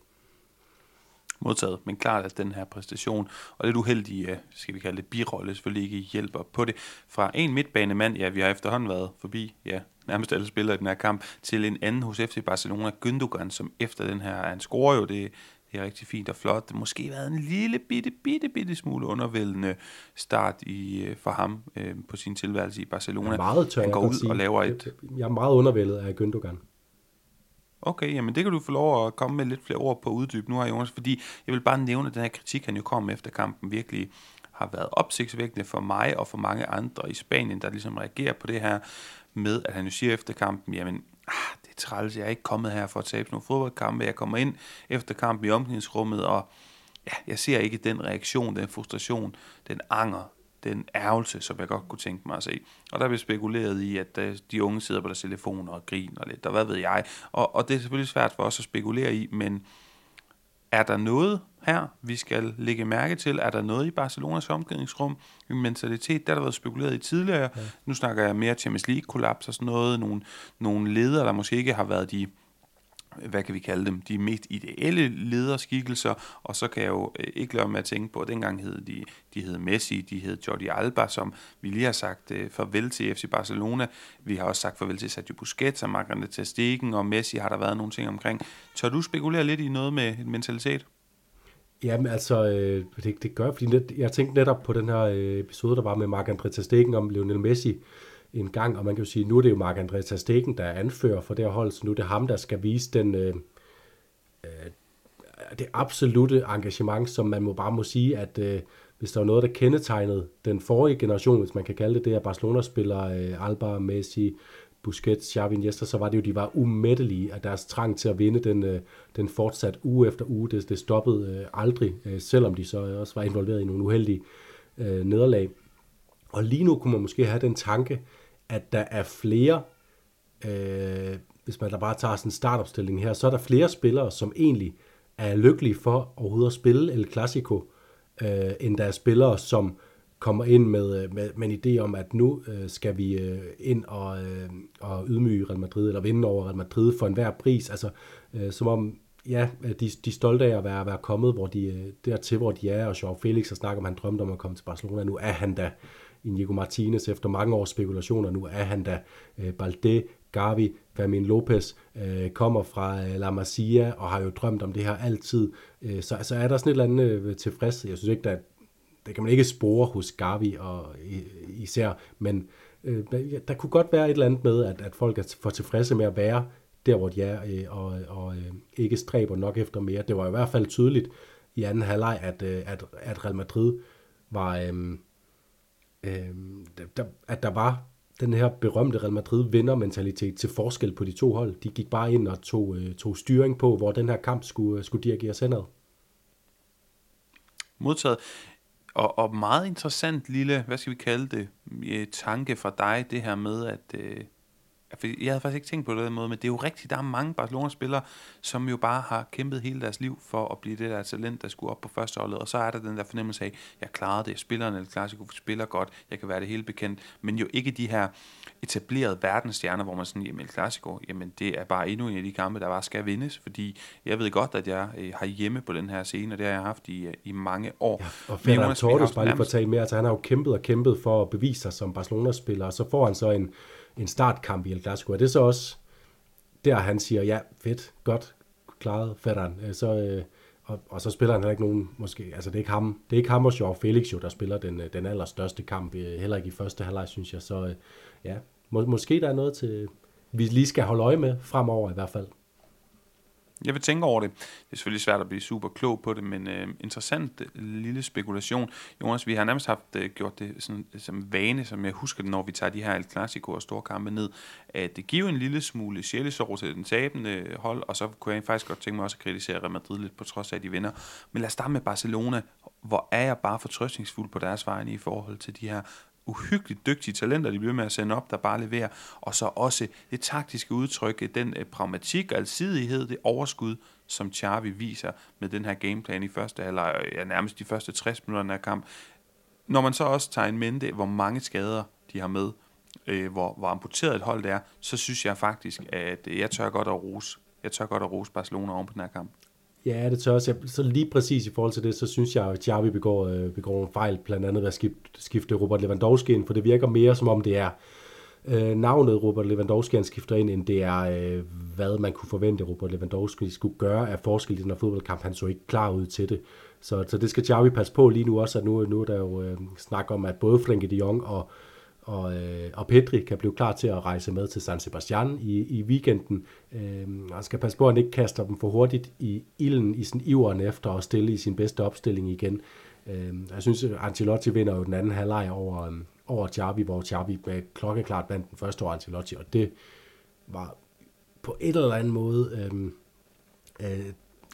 modtaget. Men klart, at den her præstation og lidt uheldige, skal vi kalde det, birolle selvfølgelig ikke hjælper på det. Fra en midtbanemand, ja, vi har efterhånden været forbi, ja, nærmest alle spillere i den her kamp, til en anden hos FC Barcelona, Gündogan, som efter den her, han scorer jo det, det er rigtig fint og flot. Det måske været en lille bitte, bitte, bitte smule undervældende start i, øh, for ham øh, på sin tilværelse i Barcelona. Jeg er meget tør, han går ud sige. og laver et... Jeg er meget undervældet af Gündogan. Okay, jamen det kan du få lov at komme med lidt flere ord på uddyb nu her, Jonas, fordi jeg vil bare nævne, at den her kritik, han jo kom efter kampen, virkelig har været opsigtsvækkende for mig og for mange andre i Spanien, der ligesom reagerer på det her med, at han jo siger efter kampen, jamen, ah, det er træls, jeg er ikke kommet her for at tabe nogle fodboldkampe, jeg kommer ind efter kampen i omklædningsrummet, og ja, jeg ser ikke den reaktion, den frustration, den anger, den ærgelse, som jeg godt kunne tænke mig at se. Og der bliver spekuleret i, at uh, de unge sidder på deres telefoner og griner lidt, og hvad ved jeg. Og, og det er selvfølgelig svært for os at spekulere i, men er der noget her, vi skal lægge mærke til? Er der noget i Barcelonas omklædningsrum, en mentalitet, der har der været spekuleret i tidligere? Ja. Nu snakker jeg mere Champions League-kollaps og sådan noget. Nogle, nogle ledere, der måske ikke har været de hvad kan vi kalde dem, de mest ideelle lederskikkelser, og så kan jeg jo øh, ikke lade med at tænke på, at dengang hed de, de hed Messi, de hed Jordi Alba, som vi lige har sagt øh, farvel til FC Barcelona. Vi har også sagt farvel til Sergio Busquets og Margrethe Ter Stegen, og Messi har der været nogle ting omkring. Tør du spekulere lidt i noget med mentalitet? Jamen altså, øh, det, det gør fordi net, jeg tænkte netop på den her øh, episode, der var med Marc-André Ter Stegen om Lionel Messi, en gang, og man kan jo sige, nu er det jo Mark André Stegen, der er anfører for det her hold, så nu er det ham, der skal vise den, øh, øh, det absolute engagement, som man må bare må sige, at øh, hvis der var noget, der kendetegnede den forrige generation, hvis man kan kalde det det, at Barcelona-spillere, øh, Alba, Messi, Busquets, Xavi, Iniesta, så var det jo, de var umættelige, at deres trang til at vinde den, øh, den fortsat uge efter uge, det, det stoppede øh, aldrig, øh, selvom de så også var involveret i nogle uheldige øh, nederlag. Og lige nu kunne man måske have den tanke, at der er flere, øh, hvis man da bare tager sådan en startopstilling her, så er der flere spillere, som egentlig er lykkelige for overhovedet at spille El Clasico, øh, end der er spillere, som kommer ind med, øh, med, med en idé om, at nu øh, skal vi øh, ind og, øh, og ydmyge Real Madrid, eller vinde over Real Madrid for enhver pris. Altså, øh, som om, ja, de, de er stolte af at være, være kommet hvor de, øh, dertil, hvor de er, og Joao Felix har snakket om, at han drømte om at komme til Barcelona. Nu er han da Inigo Martinez efter mange års spekulationer. Nu er han da øh, Balde, Gavi, Fermin Lopez øh, kommer fra øh, La Masia og har jo drømt om det her altid. Øh, så er der sådan et eller andet øh, tilfreds. Jeg synes ikke, der, der kan man ikke spore hos Gavi og øh, især, men øh, der kunne godt være et eller andet med, at, at folk er for tilfredse med at være der, hvor de er, øh, og, og øh, ikke stræber nok efter mere. Det var i hvert fald tydeligt i anden halvleg, at, øh, at, at Real Madrid var, øh, øh, der, at der var den her berømte Real Madrid vinder-mentalitet til forskel på de to hold. De gik bare ind og tog, øh, tog styring på, hvor den her kamp skulle, skulle dirigeres henad. Modtaget. Og, og meget interessant lille, hvad skal vi kalde det, øh, tanke fra dig, det her med, at, øh, jeg havde faktisk ikke tænkt på det den måde, men det er jo rigtigt, der er mange Barcelona-spillere, som jo bare har kæmpet hele deres liv for at blive det der talent, der skulle op på første holdet, og så er der den der fornemmelse af, jeg klarede det, jeg spiller en klassiker, spiller godt, jeg kan være det hele bekendt, men jo ikke de her etablerede verdensstjerner, hvor man sådan, jamen Clasico, jamen det er bare endnu en af de kampe, der bare skal vindes, fordi jeg ved godt, at jeg øh, har hjemme på den her scene, og det har jeg haft i, øh, i mange år. Ja, og Ferdinand Torres, bare lige for at tage med, altså han har jo kæmpet og kæmpet for at bevise sig som Barcelona-spiller, og så får han så en en startkamp i El Clasico. Er det så også der, han siger, ja, fedt, godt, klaret, fætteren. Øh, så, øh, og, og, så spiller han heller ikke nogen, måske, altså det er ikke ham, det er ikke ham og Joao Felix jo, der spiller den, øh, den allerstørste kamp, øh, heller ikke i første halvleg, synes jeg. Så ja, må, måske der er noget til, vi lige skal holde øje med fremover i hvert fald. Jeg vil tænke over det. Det er selvfølgelig svært at blive super klog på det, men øh, interessant øh, lille spekulation. Jonas, vi har nærmest haft øh, gjort det sådan, øh, som vane, som jeg husker det, når vi tager de her El Clasico og store kampe ned, at det giver en lille smule sjælesår til den tabende hold, og så kunne jeg faktisk godt tænke mig også at kritisere Real Madrid lidt, på trods af, at de vinder. Men lad os starte med Barcelona. Hvor er jeg bare fortrøstningsfuld på deres vegne i forhold til de her uhyggeligt dygtige talenter, de bliver med at sende op, der bare leverer, og så også det taktiske udtryk, den øh, pragmatik og alsidighed, det overskud, som Xavi viser med den her gameplan i første halvleg, øh, ja, nærmest de første 60 minutter af kamp. Når man så også tager en mente, hvor mange skader de har med, øh, hvor, hvor amputeret et hold det er, så synes jeg faktisk, at øh, jeg tør godt at rose, jeg tør godt at rose Barcelona oven på den her kamp. Ja, det tør også. Så lige præcis i forhold til det, så synes jeg, at Xavi begår, øh, begår en fejl, blandt andet ved at skifte, skifte Robert Lewandowski ind, for det virker mere som om det er øh, navnet Robert Lewandowski, han skifter ind, end det er, øh, hvad man kunne forvente, Robert Lewandowski skulle gøre af forskel i den her fodboldkamp. Han så ikke klar ud til det. Så, så det skal Xavi passe på lige nu også, at nu, nu er der jo øh, snak om, at både Frenkie de Jong og og, øh, og Pedri kan blive klar til at rejse med til San Sebastian i, i weekenden. Øh, han skal passe på, at han ikke kaster dem for hurtigt i ilden i sin iveren efter at stille i sin bedste opstilling igen. Øh, jeg synes, at Ancelotti vinder jo den anden halvleg over, øh, over Xavi, hvor Xavi er klokkeklart blandt den første år Ancelotti, og det var på et eller andet måde øh, øh,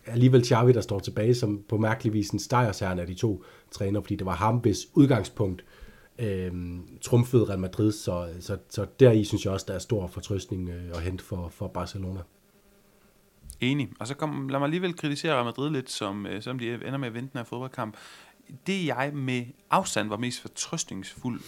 alligevel Xavi, der står tilbage som på mærkelig vis en stejersærne af de to træner, fordi det var ham, hvis udgangspunkt øh, trumfede Real Madrid, så, så, så deri synes jeg også, der er stor fortrøstning øh, at hente for, for Barcelona. Enig. Og så kom, lad mig alligevel kritisere Real Madrid lidt, som, øh, som de ender med at vente den her fodboldkamp. Det jeg med afstand var mest fortrøstningsfuld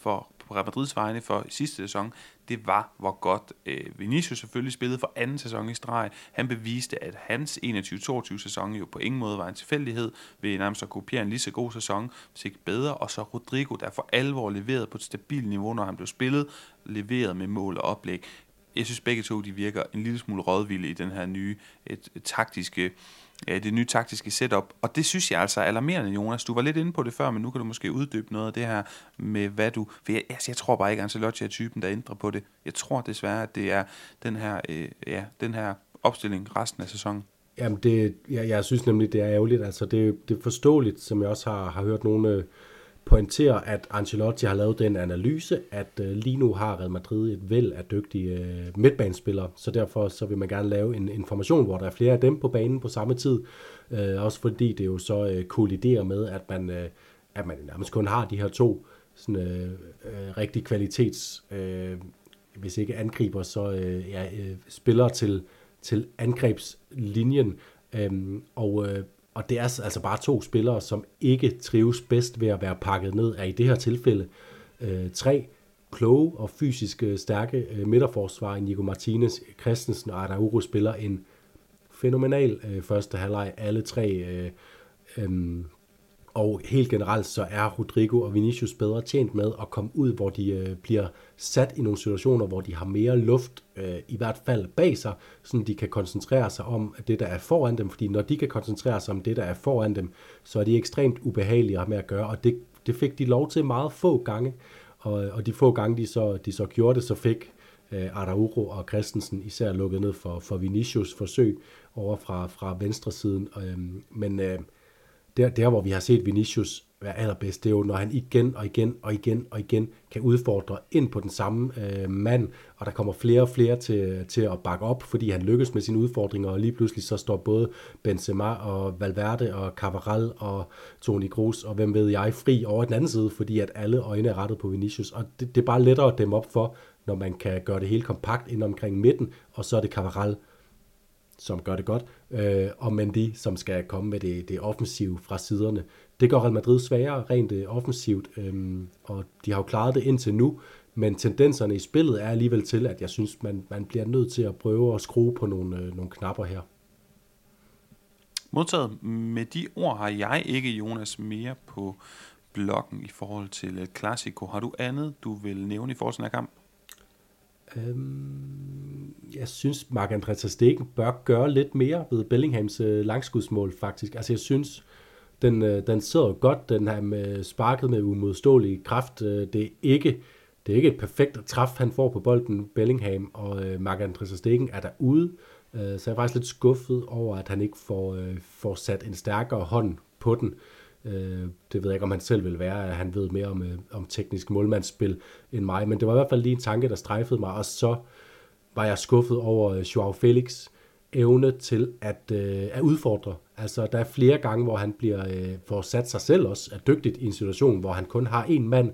for på Real Madrids vegne for sidste sæson, det var, hvor godt øh, Vinicius selvfølgelig spillede for anden sæson i streg. Han beviste, at hans 21-22 sæson jo på ingen måde var en tilfældighed, ved nærmest at kopiere en lige så god sæson, hvis ikke bedre. Og så Rodrigo, der for alvor leverede på et stabilt niveau, når han blev spillet, leveret med mål og oplæg. Jeg synes begge to, de virker en lille smule rådvilde i den her nye et, et taktiske ja, det nye taktiske setup. Og det synes jeg altså er alarmerende, Jonas. Du var lidt inde på det før, men nu kan du måske uddybe noget af det her med, hvad du... For jeg, altså, jeg tror bare ikke, at Ancelotti er typen, der ændrer på det. Jeg tror desværre, at det er den her, øh, ja, den her opstilling resten af sæsonen. Jamen, det, jeg, jeg synes nemlig, det er ærgerligt. Altså, det, det er forståeligt, som jeg også har, har hørt nogle... Øh, pointerer, at Ancelotti har lavet den analyse, at øh, lige nu har Real Madrid et væld af dygtige øh, midtbanespillere, så derfor så vil man gerne lave en information, hvor der er flere af dem på banen på samme tid, øh, også fordi det jo så øh, kolliderer med, at man, øh, at man nærmest kun har de her to sådan, øh, øh, rigtig kvalitets, øh, hvis ikke angriber, så øh, ja, øh, spillere til, til angrebslinjen, Øhm, og øh, og det er altså bare to spillere, som ikke trives bedst ved at være pakket ned, er i det her tilfælde øh, tre kloge og fysisk stærke øh, midterforsvar, Nico Martinez, Christensen og Araujo spiller en fænomenal øh, første halvleg. Alle tre øh, øh, og helt generelt så er Rodrigo og Vinicius bedre tjent med at komme ud, hvor de øh, bliver sat i nogle situationer, hvor de har mere luft, øh, i hvert fald bag sig, så de kan koncentrere sig om det, der er foran dem. Fordi når de kan koncentrere sig om det, der er foran dem, så er de ekstremt ubehagelige at have med at gøre, og det, det fik de lov til meget få gange. Og, og de få gange, de så, de så gjorde det, så fik øh, Araujo og Christensen især lukket ned for, for Vinicius forsøg over fra, fra venstre siden. Øh, men øh, der, der, hvor vi har set Vinicius være allerbedst, det er jo, når han igen og igen og igen og igen kan udfordre ind på den samme øh, mand, og der kommer flere og flere til, til at bakke op, fordi han lykkes med sine udfordringer, og lige pludselig så står både Benzema og Valverde og Cavaral og Toni Kroos og hvem ved jeg fri over den anden side, fordi at alle øjne er rettet på Vinicius, og det, det er bare lettere at dæmme op for, når man kan gøre det hele kompakt ind omkring midten, og så er det Cavaral, som gør det godt, øh, og Mendy, som skal komme med det, det offensive fra siderne. Det gør Real Madrid sværere rent øh, offensivt, øh, og de har jo klaret det indtil nu, men tendenserne i spillet er alligevel til, at jeg synes, man, man bliver nødt til at prøve at skrue på nogle, øh, nogle knapper her. Modtaget. Med de ord har jeg ikke, Jonas, mere på blokken i forhold til øh, Classico. Har du andet, du vil nævne i forhold til den her kamp? Øhm, jeg synes, Marc-André Stegen bør gøre lidt mere ved Bellinghams øh, langskudsmål, faktisk. Altså, jeg synes, den, øh, den sidder godt, den her med sparket med umodståelig kraft. Øh, det er ikke det er ikke et perfekt træf, han får på bolden, Bellingham, og øh, Marc-André Stegen er derude. Øh, så jeg er faktisk lidt skuffet over, at han ikke får, øh, får sat en stærkere hånd på den. Øh, Øh, det ved jeg ikke, om han selv vil være, at han ved mere om, øh, om teknisk målmandsspil end mig, men det var i hvert fald lige en tanke, der strejfede mig, og så var jeg skuffet over øh, Joao Felix evne til at, øh, at udfordre. Altså, der er flere gange, hvor han bliver øh, får sat sig selv også, er dygtigt i en situation, hvor han kun har en mand,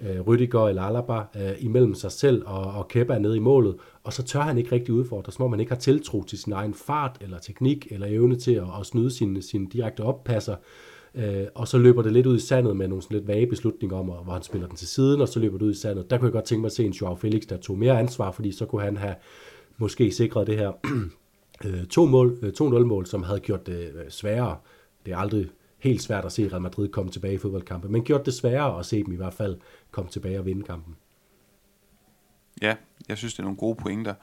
øh, Rydiger eller Alaba, øh, imellem sig selv og, og Kepa nede i målet, og så tør han ikke rigtig udfordre, som om man ikke har tiltro til sin egen fart eller teknik eller evne til at, at snyde sin, sin direkte oppasser. Øh, Øh, og så løber det lidt ud i sandet med nogle sådan lidt vage beslutninger om, hvor han spiller den til siden, og så løber det ud i sandet. Der kunne jeg godt tænke mig at se en Joao Felix, der tog mere ansvar, fordi så kunne han have måske sikret det her <clears throat> øh, to mål, øh, 2-0-mål, som havde gjort det øh, sværere. Det er aldrig helt svært at se Real Madrid komme tilbage i fodboldkampe, men gjort det sværere at se dem i hvert fald komme tilbage og vinde kampen. Ja, jeg synes, det er nogle gode pointer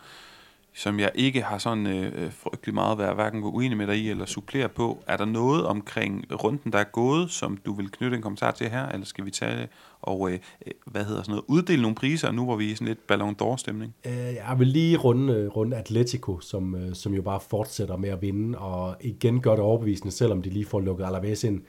som jeg ikke har sådan øh, øh frygtelig meget været hverken uenig med dig i eller supplere på. Er der noget omkring runden, der er gået, som du vil knytte en kommentar til her, eller skal vi tage og øh, øh hvad hedder sådan noget, uddele nogle priser, nu hvor vi i sådan lidt Ballon d'Or-stemning? Øh, jeg vil lige runde, øh, runde Atletico, som, øh, som jo bare fortsætter med at vinde, og igen gør det overbevisende, selvom de lige får lukket Alaves ind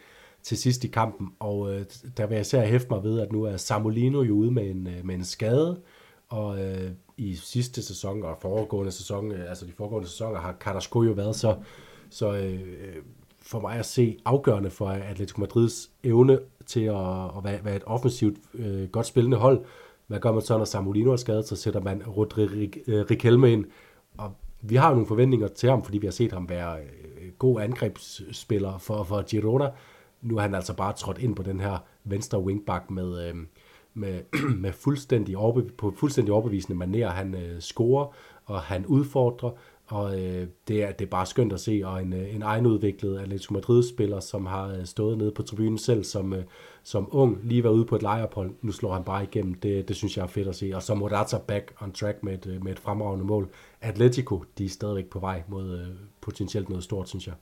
til sidst i kampen. Og øh, der vil jeg især hæfte mig ved, at nu er Samolino jo ude med en, med en skade, og øh, i sidste sæson og foregående sæson, øh, altså de foregående sæsoner, har Carrasco jo været så, så øh, øh, for mig at se afgørende for Atletico Madrids evne til at, at være, være et offensivt øh, godt spillende hold. Hvad gør man så, når Samolino er skadet, så sætter man Rodri øh, Riquelme ind. Og vi har jo nogle forventninger til ham, fordi vi har set ham være øh, god angrebsspiller for, for Girona. Nu er han altså bare trådt ind på den her venstre wingback med, øh, med, <clears throat> med fuldstændig overbe, på fuldstændig overbevisende maner. Han øh, scorer, og han udfordrer, og øh, det, er, det er bare skønt at se, og en, øh, en egenudviklet Atletico Madrid-spiller, som har øh, stået nede på tribunen selv som, øh, som ung, lige var ude på et lejeophold, nu slår han bare igennem, det, det synes jeg er fedt at se, og så Morata back on track med et, øh, med et fremragende mål. Atletico, de er stadigvæk på vej mod øh, potentielt noget stort, synes jeg.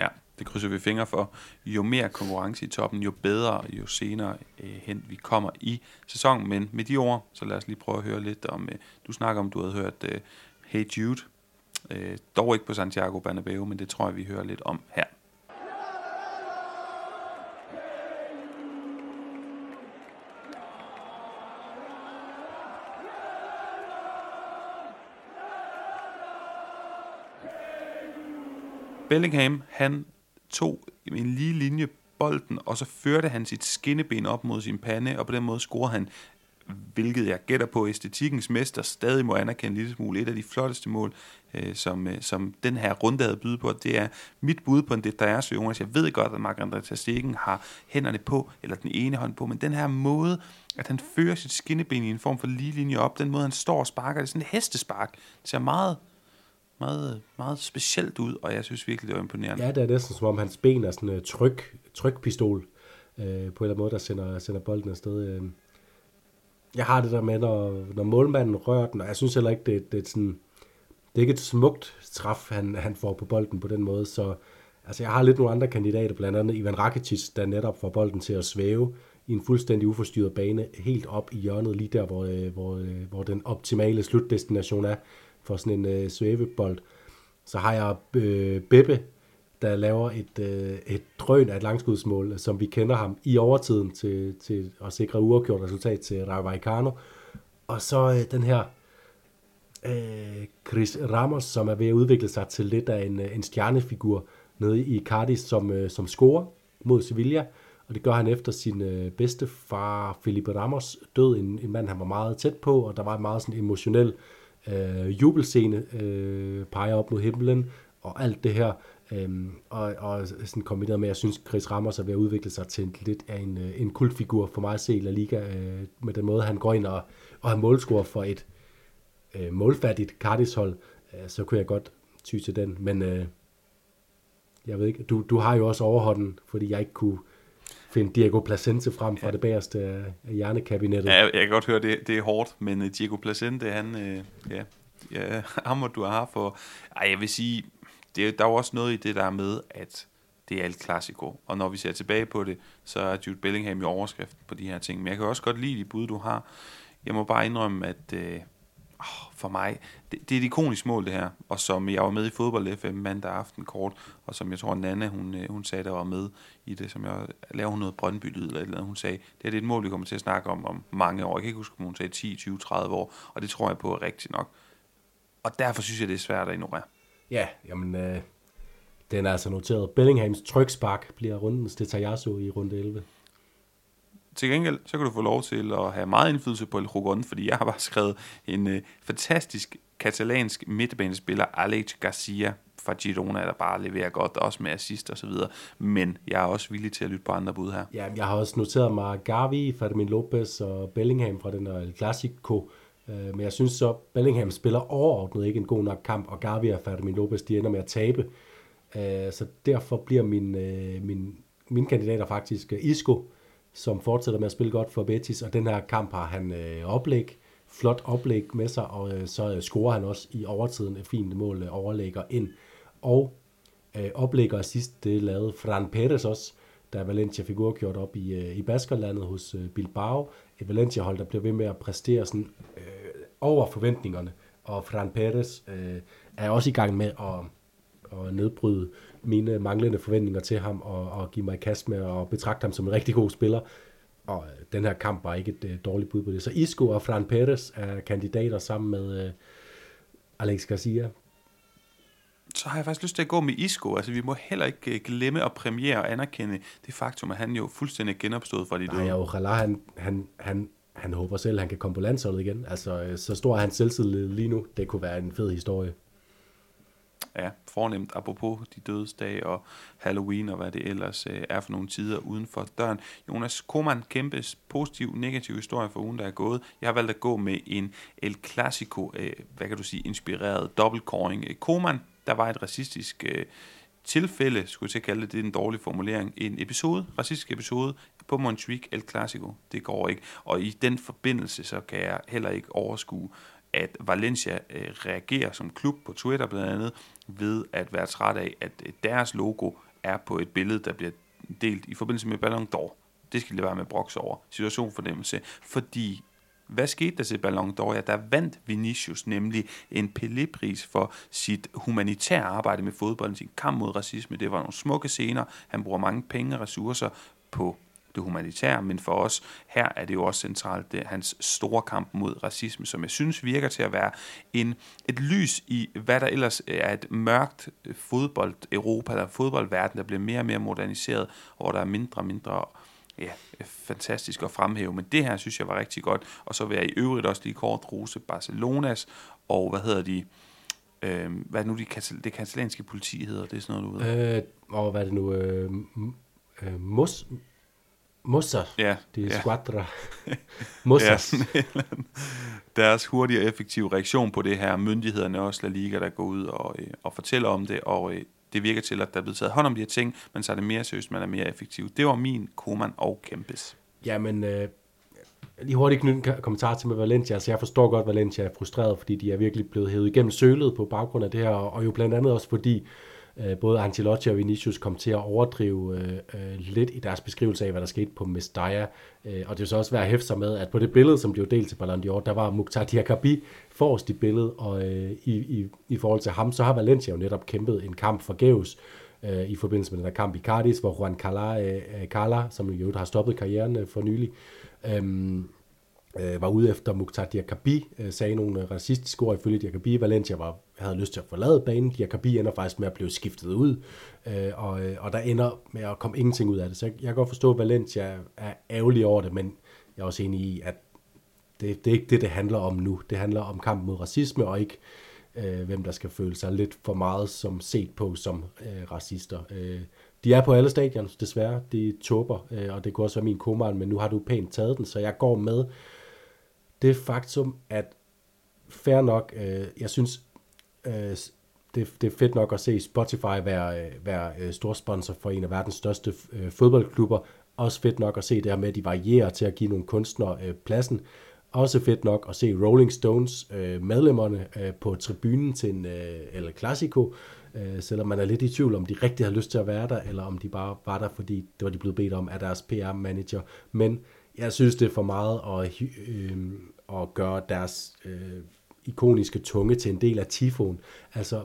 Ja, det krydser vi fingre for. Jo mere konkurrence i toppen, jo bedre, jo senere øh, hen vi kommer i sæsonen. Men med de ord, så lad os lige prøve at høre lidt om, øh, du snakker om, du havde hørt øh, Hey Jude, øh, dog ikke på Santiago Bernabeu, men det tror jeg, vi hører lidt om her. Bellingham, han tog en lige linje bolden, og så førte han sit skinneben op mod sin pande, og på den måde scorede han, hvilket jeg gætter på, æstetikkens mester stadig må anerkende en lille smule. Et af de flotteste mål, øh, som, øh, som den her runde havde bydet på, det er mit bud på en det, der er så Jonas. Jeg ved godt, at Marc-André Stegen har hænderne på, eller den ene hånd på, men den her måde, at han fører sit skinneben i en form for lige linje op, den måde, han står og sparker, det er sådan en hestespark. Det ser meget meget, meget specielt ud, og jeg synes virkelig, det var imponerende. Ja, det er næsten som om hans ben er sådan en uh, tryk, trykpistol, øh, på en eller anden måde, der sender, sender bolden afsted. Øh. Jeg har det der med, når, når målmanden rører den, og jeg synes heller ikke, det, det er sådan, det er ikke et smukt træf, han, han får på bolden på den måde, så altså, jeg har lidt nogle andre kandidater, blandt andet Ivan Rakitic, der netop får bolden til at svæve i en fuldstændig uforstyrret bane, helt op i hjørnet, lige der, hvor, øh, hvor, øh, hvor den optimale slutdestination er for sådan en øh, svævebold. Så har jeg øh, Beppe, der laver et, øh, et drøn af et langskudsmål, som vi kender ham i overtiden til, til at sikre uafgjort resultat til Rayo Og så øh, den her øh, Chris Ramos, som er ved at udvikle sig til lidt af en, øh, en stjernefigur nede i Cardis, som, øh, som scorer mod Sevilla. Og det gør han efter sin øh, bedste far, Felipe Ramos, død. En, en mand, han var meget tæt på, og der var en meget sådan emotionel øh, Øh, jubelscene, øh, peger op mod himlen, og alt det her. Øhm, og, og sådan kombineret med, at jeg synes, Chris Ramos er ved at udvikle sig til lidt af en, øh, en kultfigur for mig at se i La Liga, øh, med den måde, han går ind og, og har målscore for et øh, målfattigt Cardis-hold, øh, så kunne jeg godt ty til den. Men øh, jeg ved ikke, du, du har jo også overhånden, fordi jeg ikke kunne finde Diego Placente frem fra ja. det bagerste af hjernekabinettet. Ja, jeg kan godt høre, det, det er hårdt, men øh, Diego Placente, han, øh, ja, ja, <laughs> ham må du have for... Ej, jeg vil sige, det, der er jo også noget i det der med, at det er et klassiko. Og når vi ser tilbage på det, så er Jude Bellingham i overskriften på de her ting. Men jeg kan også godt lide de bud, du har. Jeg må bare indrømme, at øh, for mig, det, det er et ikonisk mål det her, og som jeg var med i fodbold FM mandag aften kort, og som jeg tror Nana, hun, øh, hun sagde, der var med i det, som jeg lavede noget brøndby eller et eller andet, hun sagde, det er det et mål, vi kommer til at snakke om om mange år. Jeg kan ikke huske, om hun sagde 10, 20, 30 år, og det tror jeg på er rigtigt nok. Og derfor synes jeg, det er svært at ignorere. Ja, jamen, øh, den er altså noteret. Bellinghams trykspark bliver rundens Tajasso i runde 11. Til gengæld, så kan du få lov til at have meget indflydelse på El Rogon, fordi jeg har bare skrevet en øh, fantastisk katalansk midtbanespiller, Alex Garcia fra Girona, der bare leverer godt, også med assist og så videre. Men jeg er også villig til at lytte på andre bud her. Ja, jeg har også noteret mig Gavi, Fermin Lopez og Bellingham fra den der El Clasico. Øh, men jeg synes så, Bellingham spiller overordnet ikke en god nok kamp, og Gavi og Fermin Lopez, de ender med at tabe. Øh, så derfor bliver min, min, min, kandidater faktisk Isco, som fortsætter med at spille godt for Betis, og den her kamp har han øh, oplæg flot oplæg med sig, og øh, så øh, scorer han også i overtiden et fint mål, øh, overlægger ind. Og øh, oplægger sidst, det lavede Fran Perez også, da Valencia fik gjort op i, øh, i Baskerlandet hos øh, Bilbao. Et Valencia-hold, der blev ved med at præstere sådan, øh, over forventningerne. Og Fran Perez øh, er også i gang med at, at nedbryde mine manglende forventninger til ham og, og give mig i kast med at betragte ham som en rigtig god spiller. Og øh, den her kamp var ikke et øh, dårligt bud på det. Så Isco og Fran Perez er kandidater sammen med øh, Alex Garcia så har jeg faktisk lyst til at gå med Isco. Altså, vi må heller ikke øh, glemme at premiere og anerkende det faktum, at han jo fuldstændig genopstået fra de døde. Nej, og han, han, han, han håber selv, at han kan komme på landsholdet igen. Altså, øh, så stor er hans selvtillid lige nu. Det kunne være en fed historie. Ja, fornemt apropos de dødsdag og Halloween og hvad det ellers øh, er for nogle tider uden for døren. Jonas Koman, kæmpes positiv, negativ historie for ugen, der er gået. Jeg har valgt at gå med en El Clasico, øh, hvad kan du sige, inspireret dobbeltcoring. Øh, Koman der var et racistisk øh, tilfælde, skulle jeg til at kalde det, det er en dårlig formulering, en episode, racistisk episode på Montjuic El Clasico. Det går ikke. Og i den forbindelse, så kan jeg heller ikke overskue, at Valencia øh, reagerer som klub på Twitter blandt andet, ved at være træt af, at øh, deres logo er på et billede, der bliver delt i forbindelse med Ballon d'Or. Det skal det være med broks over. Situation fornemmelse. Fordi hvad skete der til Ballon d'Or? Ja, der vandt Vinicius nemlig en Pelé-pris for sit humanitære arbejde med fodbold, sin kamp mod racisme. Det var nogle smukke scener. Han bruger mange penge og ressourcer på det humanitære, men for os her er det jo også centralt, det er hans store kamp mod racisme, som jeg synes virker til at være en, et lys i, hvad der ellers øh, er et mørkt øh, fodbold-Europa, der fodboldverden, der bliver mere og mere moderniseret, og hvor der er mindre og mindre ja, fantastisk at fremhæve, men det her synes jeg var rigtig godt, og så vil jeg i øvrigt også lige kort rose Barcelonas, og hvad hedder de, øh, hvad er nu de, det katalanske politi hedder, det er sådan noget, du ved. Øh, og hvad er det nu, øh, øh, Mos, Mossa, ja, det er ja. squadra. <laughs> Mossas. ja, deres hurtige og effektive reaktion på det her, myndighederne også La Liga, der går ud og, øh, og fortæller om det, og øh, det virker til, at der er blevet taget hånd om de her ting, men så er det mere seriøst, man er mere effektiv. Det var min Koman og Kempes. Jamen, øh, lige hurtigt knytte en kommentar til med Valencia. Altså, jeg forstår godt, at Valencia er frustreret, fordi de er virkelig blevet hævet igennem sølet på baggrund af det her, og jo blandt andet også fordi, øh, Øh, både Ancelotti og Vinicius kom til at overdrive øh, øh, lidt i deres beskrivelse af, hvad der skete på Mestalla. Øh, og det er så også værd at hæfte sig med, at på det billede, som blev delt til Ballon d'Or, der var Mukhtar Diakabi forrest i billedet, og øh, i, i, i forhold til ham, så har Valencia jo netop kæmpet en kamp forgæves øh, i forbindelse med den der kamp i Cardis, hvor Juan Cala, øh, øh Cala som jo har stoppet karrieren øh, for nylig, øh, øh, var ude efter Mukhtar Diakabi, øh, sagde nogle øh, racistiske ord ifølge Diakabi. Valencia var, havde lyst til at forlade banen. Diakabi ender faktisk med at blive skiftet ud, øh, og, øh, og der ender med at komme ingenting ud af det. Så jeg, jeg kan godt forstå, at Valencia er ærgerlig over det, men jeg er også enig i, at det, det er ikke det, det handler om nu. Det handler om kampen mod racisme, og ikke øh, hvem der skal føle sig lidt for meget som set på som øh, racister. Øh, de er på alle stadion, desværre. De tåber, øh, og det kunne også være min kommand, men nu har du pænt taget den, så jeg går med det faktum, at fair nok, øh, jeg synes, øh, det, det er fedt nok at se Spotify være, øh, være øh, storsponsor for en af verdens største øh, fodboldklubber. Også fedt nok at se det her med, at de varierer til at give nogle kunstnere øh, pladsen. Også fedt nok at se Rolling Stones øh, medlemmerne øh, på tribunen til en øh, El Clasico, øh, selvom man er lidt i tvivl om de rigtig har lyst til at være der, eller om de bare var der, fordi det var de blevet bedt om af deres PR-manager. Men jeg synes, det er for meget at, øh, at gøre deres øh, ikoniske tunge til en del af tifoen. Altså,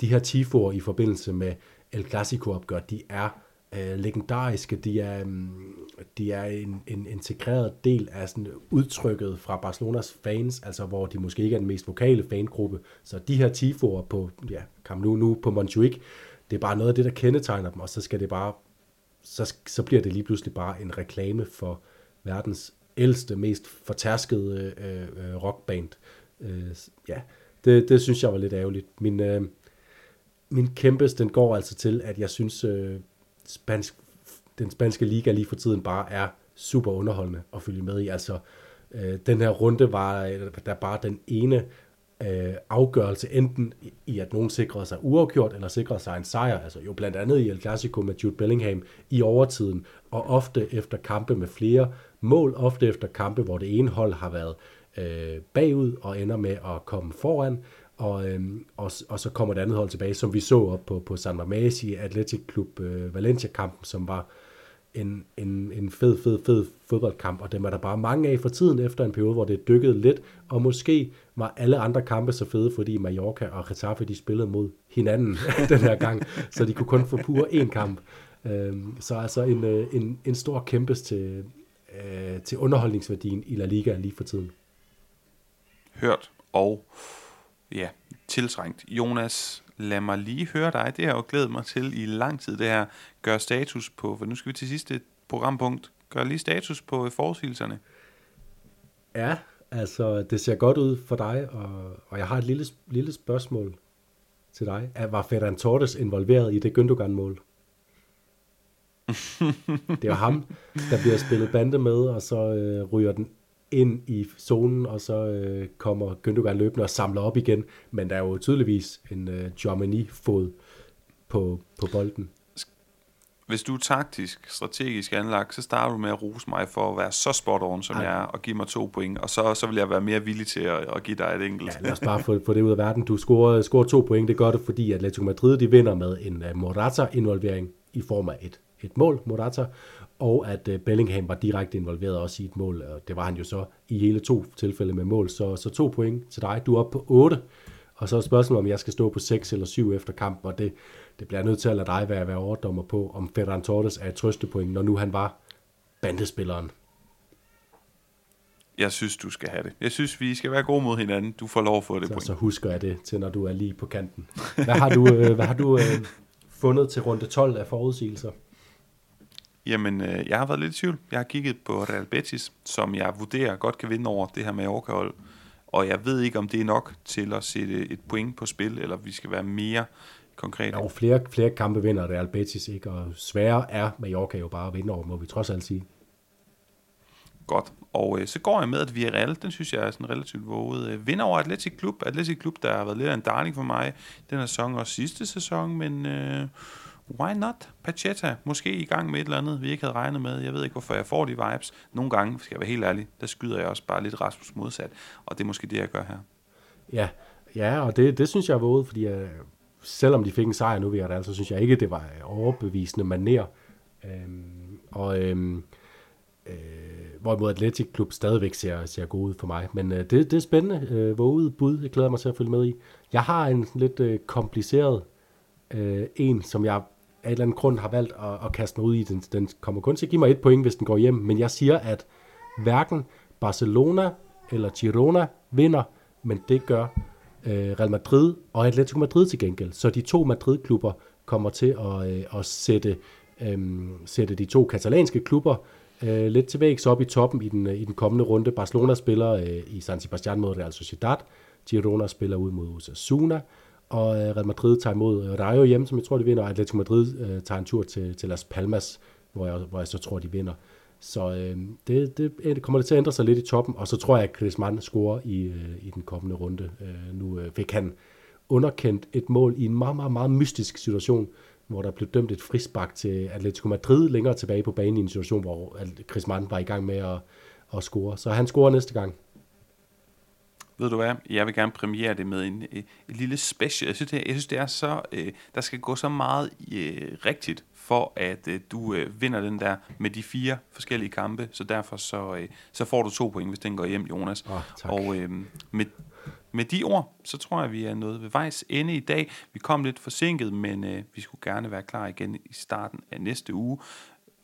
de her tifoer i forbindelse med El Clasico-opgør, de er øh, legendariske. De er, øhm, de er en, en integreret del af sådan udtrykket fra Barcelonas fans, altså hvor de måske ikke er den mest vokale fangruppe. Så de her tifoer på, ja, Camp nu, nu på Montjuic, det er bare noget af det, der kendetegner dem, og så skal det bare, så, så bliver det lige pludselig bare en reklame for verdens ældste, mest fortærskede øh, øh, rockband. Øh, ja, det, det synes jeg var lidt ærgerligt. Min, øh, min kæmpes, den går altså til, at jeg synes, øh, spansk, den spanske liga lige for tiden bare er super underholdende at følge med i. Altså, øh, den her runde var øh, der bare den ene øh, afgørelse, enten i, at nogen sikrede sig uafgjort, eller sikrede sig en sejr, altså jo blandt andet i El Clasico med Jude Bellingham i overtiden, og ofte efter kampe med flere mål, ofte efter kampe, hvor det ene hold har været øh, bagud og ender med at komme foran, og, øh, og, og så kommer det andet hold tilbage, som vi så op på, på San Mamés i Athletic Club øh, Valencia-kampen, som var en, en, en fed, fed, fed fodboldkamp, og dem er der bare mange af for tiden efter en periode, hvor det dykkede lidt, og måske var alle andre kampe så fede, fordi Mallorca og Getafe, de spillede mod hinanden <laughs> den her gang, så de kunne kun få pur én kamp. Øhm, så altså en, øh, en, en stor kæmpes til, øh, til underholdningsværdien i La Liga lige for tiden. Hørt og ja, tiltrængt. Jonas, lad mig lige høre dig. Det har jeg jo glædet mig til i lang tid, det her. Gør status på, for nu skal vi til sidste programpunkt. Gør lige status på forudsigelserne. Ja, altså det ser godt ud for dig, og, og jeg har et lille, lille spørgsmål til dig. Var Ferran Torres involveret i det Gündogan-mål? Det er ham, der bliver spillet bande med, og så øh, ryger den ind i zonen, og så øh, kommer Gündogan løbende og samler op igen. Men der er jo tydeligvis en øh, Germany-fod på, på bolden. Hvis du er taktisk, strategisk anlagt, så starter du med at rose mig for at være så spot on, som Ej. jeg er, og give mig to point. Og så, så vil jeg være mere villig til at, at give dig et enkelt. Ja, lad os bare få, få det ud af verden. Du scorer, scorer to point, det gør det, fordi Atletico Madrid de vinder med en uh, Morata-involvering i form af et, et mål, Morata, og at uh, Bellingham var direkte involveret også i et mål, og det var han jo så i hele to tilfælde med mål. Så, så to point til dig. Du er oppe på 8, og så er spørgsmålet, om jeg skal stå på 6 eller 7 efter kampen, og det, det bliver nødt til at lade dig være, være overdommer på, om Ferran Torres er et trøstepoint, når nu han var bandespilleren. Jeg synes, du skal have det. Jeg synes, vi skal være gode mod hinanden. Du får lov at få det så, point. Så husker jeg det til, når du er lige på kanten. Hvad har du, øh, hvad har du øh, fundet til runde 12 af forudsigelser? Jamen, øh, jeg har været lidt i tvivl. Jeg har kigget på Real Betis, som jeg vurderer godt kan vinde over det her med hold Og jeg ved ikke, om det er nok til at sætte et point på spil, eller vi skal være mere konkrete. Jo, flere, flere kampe vinder Real Betis, ikke? og sværere er Mallorca jo bare at vinde over, må vi trods alt sige. Godt. Og øh, så går jeg med, at Villarreal, den synes jeg er sådan relativt våget. Øh, vinder over Atletic Klub. Atletic Klub, der har været lidt af en darling for mig den her sæson og sidste sæson, men øh, why not? Pacheta, måske i gang med et eller andet, vi ikke havde regnet med. Jeg ved ikke, hvorfor jeg får de vibes. Nogle gange, skal jeg være helt ærlig, der skyder jeg også bare lidt Rasmus modsat, og det er måske det, jeg gør her. Ja, ja og det, det synes jeg er våget, fordi jeg, selvom de fik en sejr nu ved det, så synes jeg ikke, det var øh, overbevisende maner. Øhm, og øhm, øh, hvorimod Atletic Klub stadigvæk ser, ser god ud for mig. Men øh, det, det er spændende. Øh, våget bud, jeg glæder mig til at følge med i. Jeg har en lidt øh, kompliceret øh, en, som jeg af et eller andet grund har valgt at, at kaste mig ud i. Den, den kommer kun til at give mig et point, hvis den går hjem. Men jeg siger, at hverken Barcelona eller Girona vinder, men det gør øh, Real Madrid og Atletico Madrid til gengæld. Så de to Madrid-klubber kommer til at, øh, at sætte, øh, sætte de to katalanske klubber øh, lidt til vægs op i toppen i den, øh, i den kommende runde. Barcelona spiller øh, i San Sebastian mod Real Sociedad. Girona spiller ud mod Osasuna. Og øh, Real Madrid tager imod øh, Rayo hjemme, som jeg tror, de vinder. Og Atletico Madrid øh, tager en tur til, til Las Palmas, hvor jeg, hvor jeg så tror, de vinder. Så øh, det, det, det kommer det til at ændre sig lidt i toppen, og så tror jeg, at Griezmann scorer i, øh, i den kommende runde. Øh, nu øh, fik han underkendt et mål i en meget, meget, meget mystisk situation, hvor der blev dømt et frispark til Atletico Madrid længere tilbage på banen i en situation, hvor Griezmann var i gang med at, at score. Så han scorer næste gang. Ved du hvad, jeg vil gerne premiere det med en, en, en lille special. Jeg synes, det, jeg synes, det er så, øh, der skal gå så meget øh, rigtigt for at øh, du øh, vinder den der med de fire forskellige kampe, så derfor så, øh, så får du to point, hvis den går hjem, Jonas. Oh, og øh, med, med de ord, så tror jeg, vi er nået ved vejs ende i dag. Vi kom lidt forsinket, men øh, vi skulle gerne være klar igen i starten af næste uge,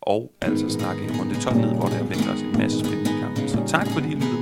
og altså snakke en runde 12 ned, hvor der venter os en masse spændende kampe. Så tak fordi I lyttede